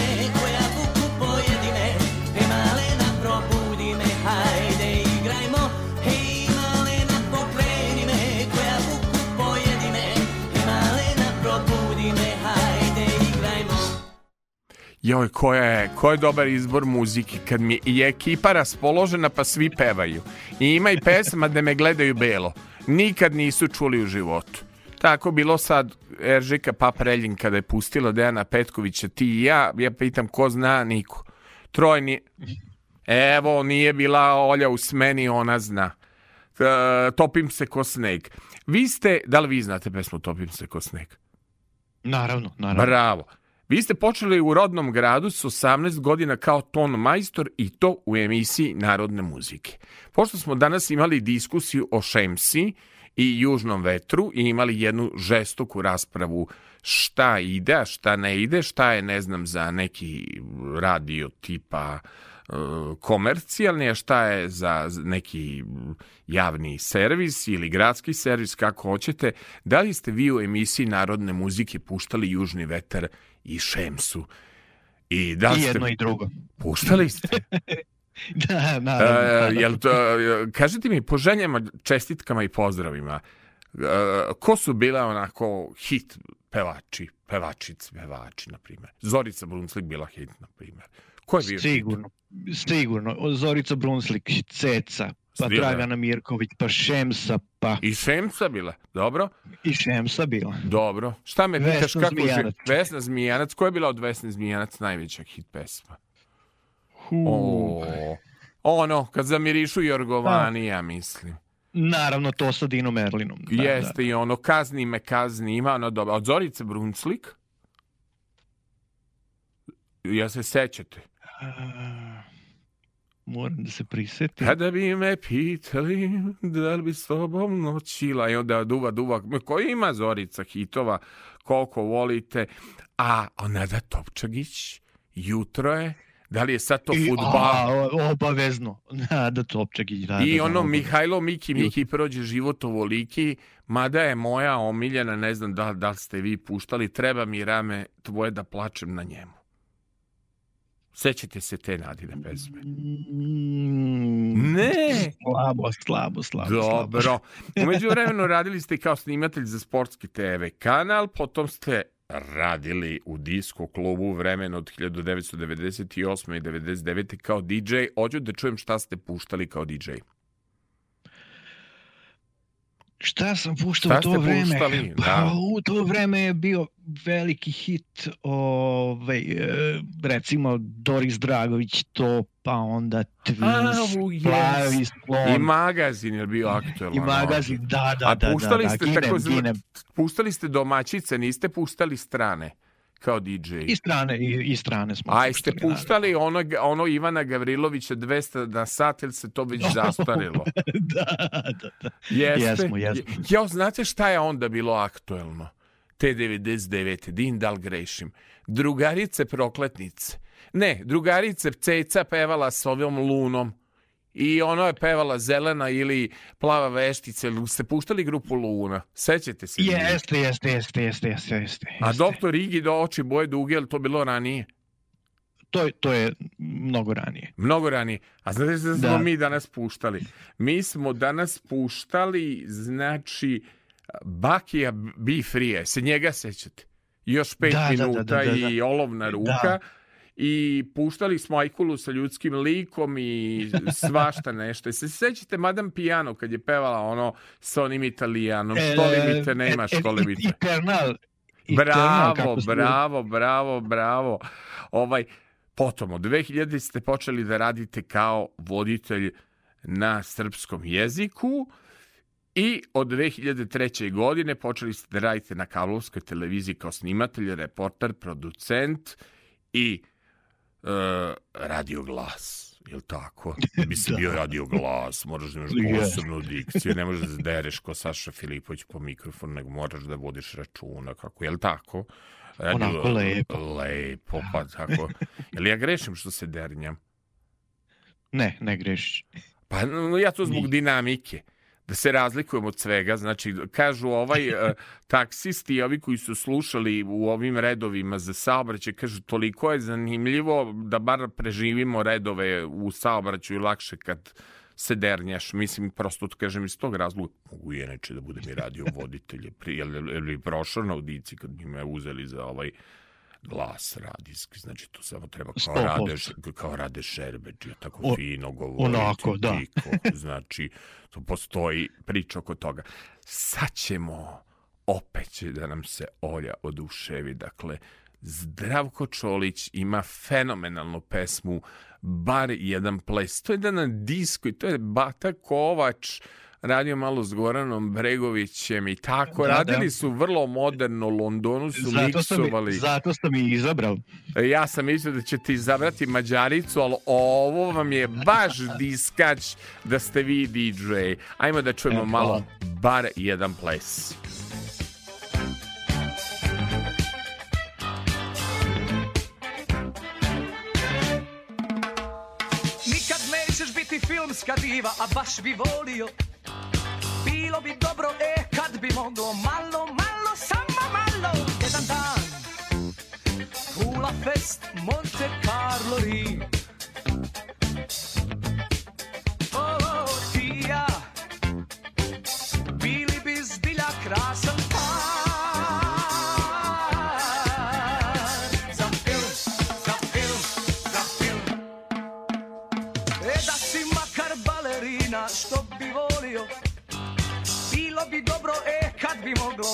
Joj, koja je, ko je dobar izbor muzike kad mi je ekipa raspoložena pa svi pevaju. I ima i pesma da me gledaju belo. Nikad nisu čuli u životu. Tako bilo sad Eržika Papreljin kada je pustila Dejana Petkovića ti i ja, ja pitam ko zna, niko. Trojni, evo nije bila Olja u smeni, ona zna. E, topim se ko sneg. Vi ste, da li vi znate pesmu Topim se ko sneg? Naravno, naravno. Bravo. Vi ste počeli u rodnom gradu s 18 godina kao ton majstor i to u emisiji Narodne muzike. Pošto smo danas imali diskusiju o Šemsi i Južnom vetru i imali jednu žestoku raspravu šta ide, a šta ne ide, šta je, ne znam, za neki radio tipa e, komercijalni, a šta je za neki javni servis ili gradski servis, kako hoćete. Da li ste vi u emisiji Narodne muzike puštali Južni vetar i Šemsu? I, da I ste... jedno i drugo. Puštali ste? da, naravno. E, naravno. jel to, kažite mi po željama, čestitkama i pozdravima, e, ko su bile onako hit pevači, pevačic, pevači, na primjer? Zorica Brunslik bila hit, na primjer. Ko je bio hit? Sigurno, sigurno. Zorica Brunslik, Ceca, pa Svira. Dragana Mirković, pa Šemsa, pa I Šemca bila, dobro? i Šemsa bila. Dobro. Šta me Vesna pitaš kako Zmijanac. ži- Vesna Zmijanac. Koja je bila od Vesne Zmijanac najveća hit pesma? O, ono, kad zamirišu Jorgovani, ja mislim. Naravno, to sa Dino Merlinom. Da, Jeste i ono, kazni me, kazni, ima ono dobro. Od Zorice Brunslik? Ja se sećate? Da. Moram da se prisetim. Kada bi me pitali da li bi s tobom noćila i onda duva, duva, koji ima Zorica hitova, koliko volite, a Nada Topčagić, jutro je, da li je sad to I, futbal? obavezno. Da, da Topčagić. Da, I da, ono da, Mihajlo Miki Miki prođe život ovoliki, mada je moja omiljena, ne znam da, da li ste vi puštali, treba mi rame tvoje da plačem na njemu. Sećate se te nadine pesme? Mm, Ne! Slabo, slabo, slabo. Dobro. Umeđu vremenu radili ste kao snimatelj za sportski TV kanal, potom ste radili u disko klubu vremena od 1998. i 99. kao DJ. Hoću da čujem šta ste puštali kao DJ. Šta sam puštao Šta u to vreme? puštali? Pa Da. u to vreme je bio veliki hit ovaj, e, recimo Doris Dragović to, pa onda Twins, Au, yes. Plavi slon I magazin je bio aktuelan. i magazin, da, da, A da, puštali da, da, ste ginem, tako ginem. Puštali ste domaćice, niste puštali strane kao DJ. I strane, i, i strane smo A jeste puštali, ono, ono Ivana Gavrilovića 200 na sat ili se to već zastarilo? da, da, da. Jeste? Jesmo, jesmo. Jo, znate šta je onda bilo aktuelno? Te 99. Din da li grešim? Drugarice prokletnice. Ne, drugarice Ceca pevala s ovom lunom. I ono je pevala zelena ili plava veštica. Ili ste puštali grupu Luna? Sećate se? Jeste, jeste, jeste, jeste, jeste, jeste. A doktor Igi do oči boje duge, je li to bilo ranije? To, je- to je mnogo ranije. Mnogo ranije. A znate šta smo Da. mi danas puštali? Mi smo danas puštali, znači, Bakija Be Free, se njega sećate? Još pet Da, da, da, minuta da, da, da. i olovna ruka. Da. I puštali smo Ajkulu sa ljudskim likom i svašta nešto. Se sećate Madame Piano kad je pevala ono sa onim italijanom? Što li mi te nema, e, što li mi te? Eternal. Bravo, bravo, bravo, bravo. Ovaj, potom, od 2000 ste počeli da radite kao voditelj na srpskom jeziku i od 2003. godine počeli ste da radite na kablovskoj televiziji kao snimatelj, reporter, producent i e, radio glas. Jel tako? Da bi se bio radio glas, moraš da imaš Je. posebnu dikciju, ne možeš da dereš ko Saša Filipović po mikrofonu, nego moraš da vodiš računa, kako, jel tako? Onako lepo. Lepo, pa tako. Jel ja grešim što se dernjam? Ne, ne grešiš. Pa no, ja to zbog Nije. dinamike. Da se razlikujemo od svega. Znači, kažu ovaj e, taksisti i ovi koji su slušali u ovim redovima za saobraćaj, kažu toliko je zanimljivo da bar preživimo redove u saobraćaju lakše kad se dernjaš. Mislim, prosto to kažem iz tog razloga. Mogu i inače da budem i radio voditelj. Bi prošao na audici kad bi me uzeli za ovaj glas radijski, znači tu samo treba kao 100%. radeš, kao rade šerbeđi, tako O- fino govoriti, onako, da. tiho, znači tu postoji priča oko toga. Sad ćemo opet će da nam se Olja oduševi, dakle, Zdravko Čolić ima fenomenalnu pesmu Bar jedan ples. To je da na disku i to je Bata Kovač radio malo s Goranom Bregovićem i tako. Da, Radili da. su vrlo moderno, Londonu su Zato sam, miksovali. zato sam i izabrao. Ja sam mislio da ćete izabrati Mađaricu, ali ovo vam je baš diskač da ste vi DJ. Ajmo da čujemo Evo, malo bar jedan ples. Nikad nećeš biti filmska diva, a baš bi volio Bilo bi dobro, e, kad bi moglo. Malo, malo, samo malo. Jedan dan. Pula Fest, Monte Carlo Rim O, ti ja. Bili bi zbilja krasan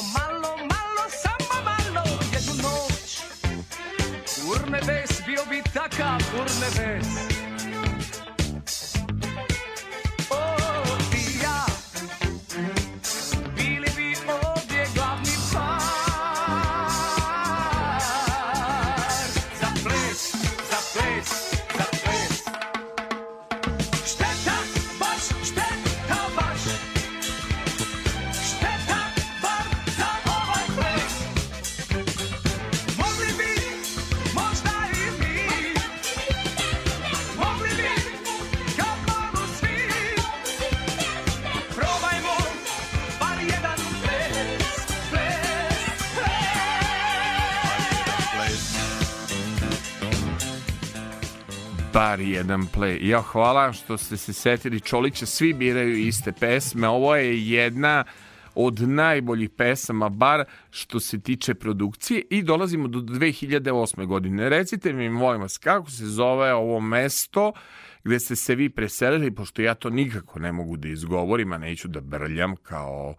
moglo Malo, malo, samo malo Jednu noć. Urnebes, bio bi takav urnebes Bar jedan play. Ja hvala što ste se setili Čolića, svi biraju iste pesme. Ovo je jedna od najboljih pesama, bar što se tiče produkcije i dolazimo do 2008. godine. Recite mi, molim vas, kako se zove ovo mesto gde ste se vi preselili, pošto ja to nikako ne mogu da izgovorim, a neću da brljam kao...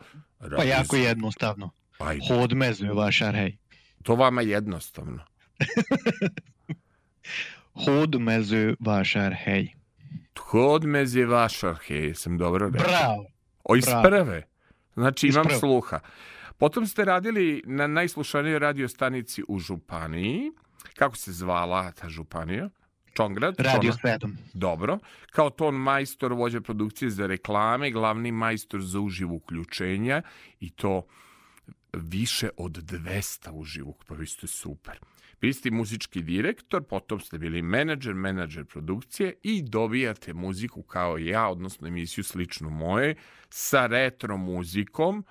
Pa jako jednostavno. Ajde. Hodmezve vašar, hej. To vama jednostavno. Vašar, hej, sam dobro rekao. Bravo. O, iz Bravo. prve. Znači, imam prve. sluha. Potom ste radili na najslušanijoj radio stanici u Županiji. Kako se zvala ta županija? Čongrad? Radio? 7. Dobro. Kao ton majstor, vođa produkcije za reklame, glavni majstor za uživo uključenja i to više od 200 uživog, pa vi ste super. Vi ste muzički direktor, potom ste bili menadžer, menadžer produkcije i dobijate muziku kao ja, odnosno emisiju sličnu moje, sa retro muzikom.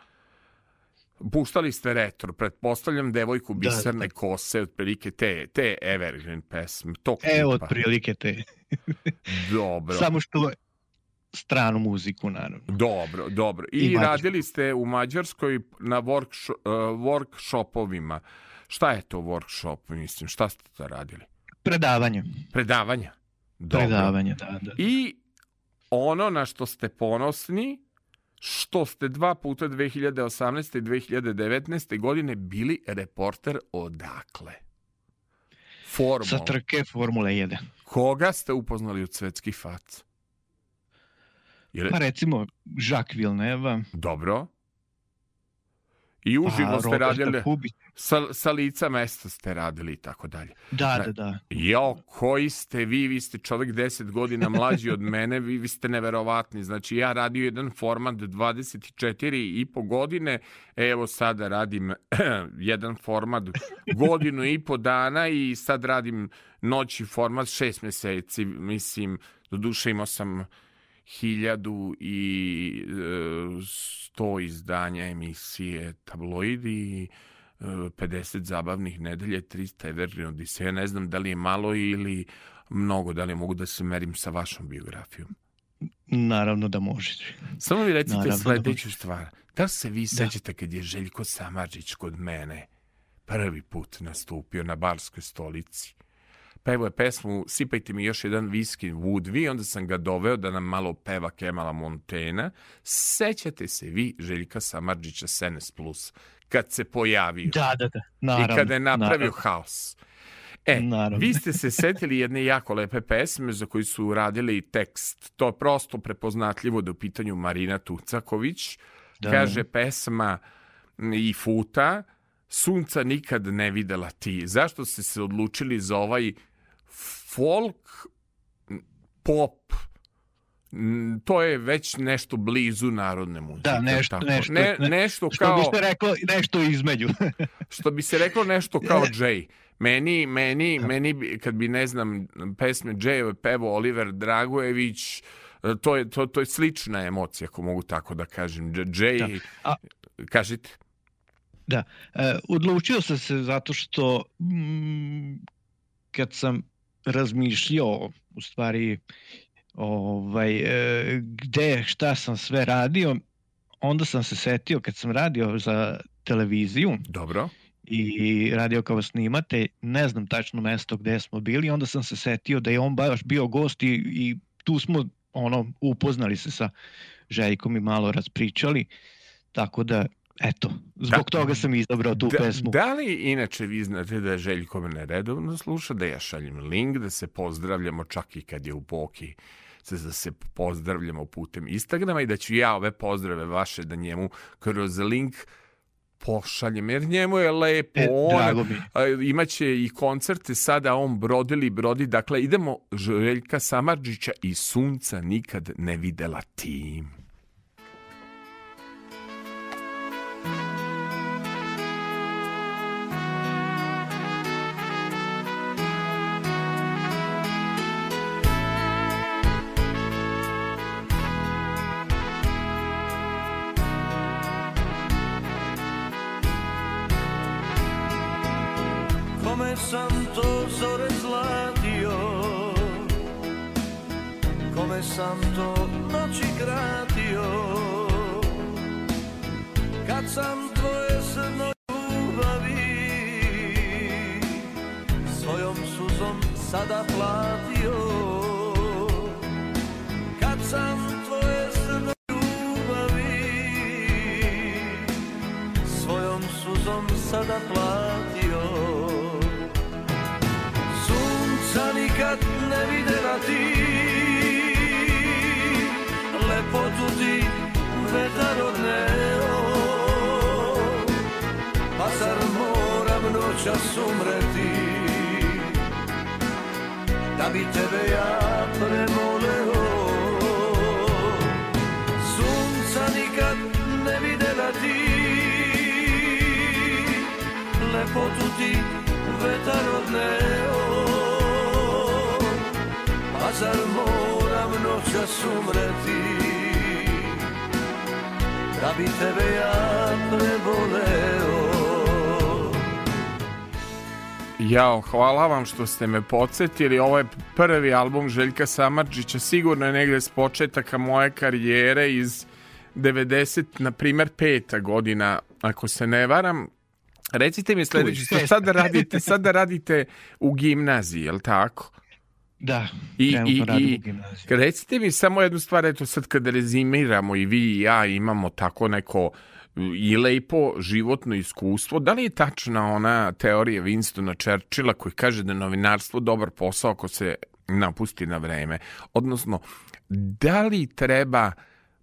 Puštali ste retro, pretpostavljam devojku Da, biserne kose, otprilike te, te evergreen pesme, Evo, tipa. otprilike te. Dobro. Samo što stranu muziku, naravno. Dobro, dobro. I, I radili ste u Mađarskoj na uh, workshopovima. Šta je to workshop, mislim? Šta ste to radili? Predavanje. Predavanja. Dobro. Predavanje, da, da. I ono na što ste ponosni, što ste dva puta 2018. i 2019. godine bili reporter odakle? Formula. Sa trke Formule 1. Koga ste upoznali od svetskih faca? Jer... Pa recimo, Jacques Villeneuve. Dobro. I uživo Pa, ste radili, sa, sa lica mesta ste radili i tako dalje. Da, da, da. Jo, koji ste vi, vi ste čovjek 10 godina mlađi od mene, vi, vi ste neverovatni. Znači, ja radio jedan format 24 i po godine, evo sada radim jedan format godinu i po dana i sad radim noći format šest meseci, mislim, do duše imao sam hiljadu i e, sto izdanja emisije tabloidi, e, 50 zabavnih nedelje, 300 Evergreen Odiseja. Ne znam da li je malo ili mnogo, da li mogu da se merim sa vašom biografijom. Naravno da možeš. Samo mi recite Naravno da sledeću stvar. Da li se vi sećate kad je Željko Samadžić kod mene prvi put nastupio na barskoj stolici. Pevo je pesmu Sipajte mi još jedan viski Woodvi, onda sam ga doveo da nam malo peva Kemala Montena. Sećate se vi Željka Samarđića Senes Plus, kad se pojavio Da, da, da. i Naravno, kada je napravio naravno. haos. E, Naravno. vi ste se setili jedne jako lepe pesme za koju su uradili tekst. To je prosto prepoznatljivo da u pitanju Marina Tucaković. Da. Kaže pesma m, i futa Sunca nikad ne videla ti. Zašto ste se odlučili za ovaj folk m, pop m, to je već nešto blizu narodne muzike. Da, nešto, tako? nešto, ne, ne- nešto Što kao... bi se reklo, nešto između. što bi se reklo nešto kao Jay. Meni, meni, meni, bi- kad bi, ne znam, pesme Jayove pevo Oliver Dragojević, e, to je, to, to je slična emocija, ako mogu tako da kažem. Jay, A- kažite. Da, e, odlučio sam se zato što mm, kad sam razmišljao u stvari ovaj, e, gde, šta sam sve radio, onda sam se setio kad sam radio za televiziju Dobro. i radio kao snimate, ne znam tačno mesto gde smo bili, onda sam se setio da je on baš bio gost i, i tu smo ono upoznali se sa Željkom i malo raspričali, tako da eto, zbog Da. toga sam izabrao tu da, pesmu. Da li inače vi znate da Željko mene redovno sluša, da ja šaljem link, da se pozdravljamo čak i kad je u Boki se da se pozdravljamo putem Instagrama i da ću ja ove pozdrave vaše da njemu kroz link pošaljem, jer njemu je lepo, E, on drago mi. a, imaće i koncerte sada, on brodili, brodi, dakle idemo Željka Samarđića i sunca nikad ne videla tim. Sam tvoje srno ljubavi. Svojom suzom sada platio. Kad sam tvoje srno ljubavi Svojom suzom sada platio bi tebe ja premoleo. Sunca nikad ne videla ti. Lepotu ti vetar odneo. Pa zar moram noćas umreti? Da bi tebe ja preboleo Jao, hvala vam što ste me podsjetili. Ovo je prvi album Željka Samarđića. Sigurno je negde s početaka moje karijere iz 90, na primer, peta godina, ako se ne varam. Recite mi sledeće, šesta. sad da radite, sad da radite u gimnaziji, je li tako? Da, I, i, radim i u gimnaziji. recite mi samo jednu stvar, eto sad kada rezimiramo i vi i ja imamo tako neko i lepo životno iskustvo, da li je tačna ona teorija Winstona Churchilla koji kaže da je novinarstvo dobar posao ako se napusti na vreme? Odnosno, da li treba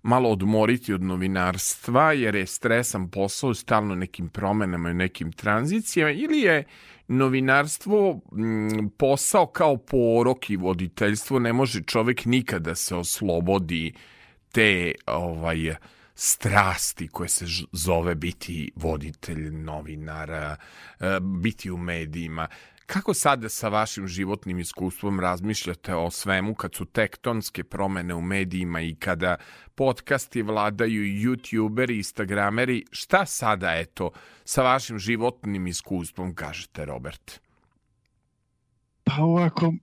malo odmoriti od novinarstva jer je stresan posao stalno nekim promenama i nekim tranzicijama ili je novinarstvo mm, posao kao porok i voditeljstvo ne može čovjek nikada se oslobodi te ovaj strasti koje se zove biti voditelj novinara, e, biti u medijima. Kako sada sa vašim životnim iskustvom razmišljate o svemu kad su tektonske promene u medijima i kada podcasti vladaju youtuberi, instagrameri, šta sada eto sa vašim životnim iskustvom kažete Robert? Pa ovako,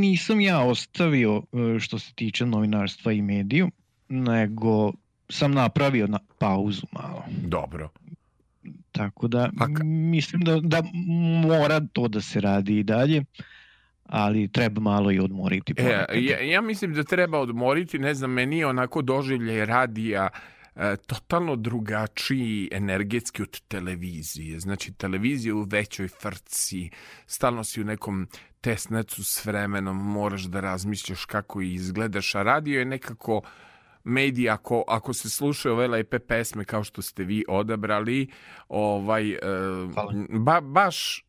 nisam ja ostavio e, što se tiče novinarstva i mediju, nego sam napravio na pauzu malo. Dobro. Tako da mislim da, da mora to da se radi i dalje, ali treba malo i odmoriti. E, ja, ja mislim da treba odmoriti, ne znam, meni je onako doživljaj radija e, totalno drugačiji energetski od televizije. Znači, televizija u većoj frci, stalno si u nekom tesnecu s vremenom, moraš da razmišljaš kako izgledaš, a radio je nekako medij, ako, ako se slušaju ove lepe pesme kao što ste vi odabrali, ovaj, e, ba, baš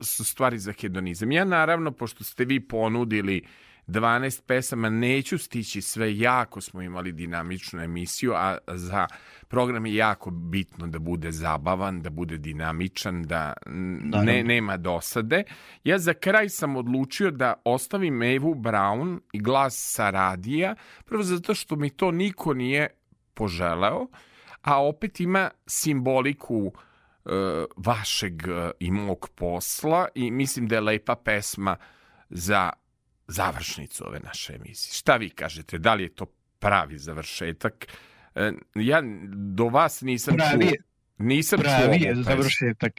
su stvari za hedonizam. Ja naravno, pošto ste vi ponudili 12 pesama, neću stići sve, jako smo imali dinamičnu emisiju, a za program je jako bitno da bude zabavan, da bude dinamičan, da n- ne, Naravno. nema dosade. Ja za kraj sam odlučio da ostavim Evu Brown i glas sa radija, prvo zato što mi to niko nije poželeo, a opet ima simboliku e, vašeg i mog posla i mislim da je lepa pesma za završnicu ove naše emisije. Šta vi kažete? Da li je to pravi završetak? E, Ja do vas nisam Pravi čuo. Nisam čuo pravi ovu je završetak.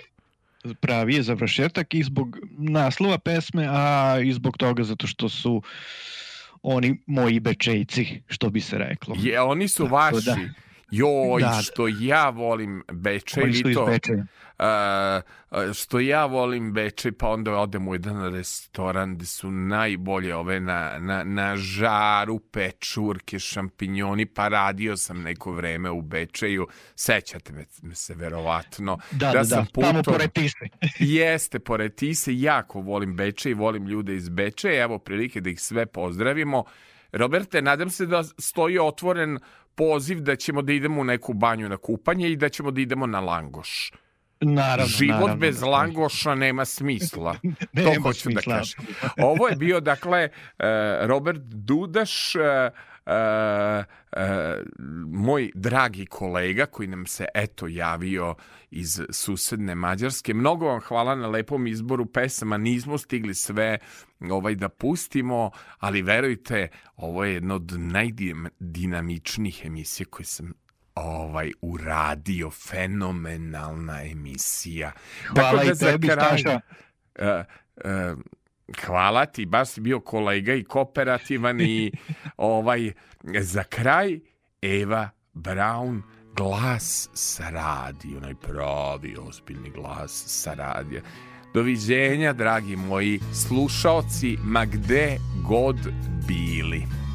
Pravi je završetak i zbog naslova pesme, a i zbog toga zato što su oni moji bečejci, što bi se reklo. Je, oni su Tako vaši. da. Joj, Da, da. što ja volim Bečej. Oni vi su iz to- Bečeja. Što ja volim Bečej, pa onda odem u jedan restoran gde su najbolje ove na, na, na žaru pečurke, šampinjoni, pa radio sam neko vreme u Bečeju, sećate me, me se verovatno. Da, da, da, sam tamo putovao- pored Tise. Jeste, pored Tise, jako volim Bečej, volim ljude iz Bečeja, evo prilike da ih sve pozdravimo. Roberte, nadam se da stoji otvoren poziv da ćemo da idemo u neku banju na kupanje i da ćemo da idemo na Langoš. Naravno, Život naravno bez da stoji. Langoša nema smisla. to Nema hoću smisla, da kažem. Ovo je bio, dakle, e, Robert Dudaš, e, e, moj dragi kolega koji nam se eto javio iz susedne Mađarske. Mnogo vam hvala na lepom izboru pesama. Nismo stigli sve ovaj da pustimo, ali verujte, ovo je jedna od najdinamičnijih emisija koje sam ovaj uradio fenomenalna emisija. Hvala i za tebi, kraj, Staša. e, e, hvala ti, baš si bio kolega i kooperativan i ovaj za kraj Eva Brown glas sa radija, onaj pravi ozbiljni glas sa radija. Doviđenja, dragi moji slušaoci, ma gde god bili.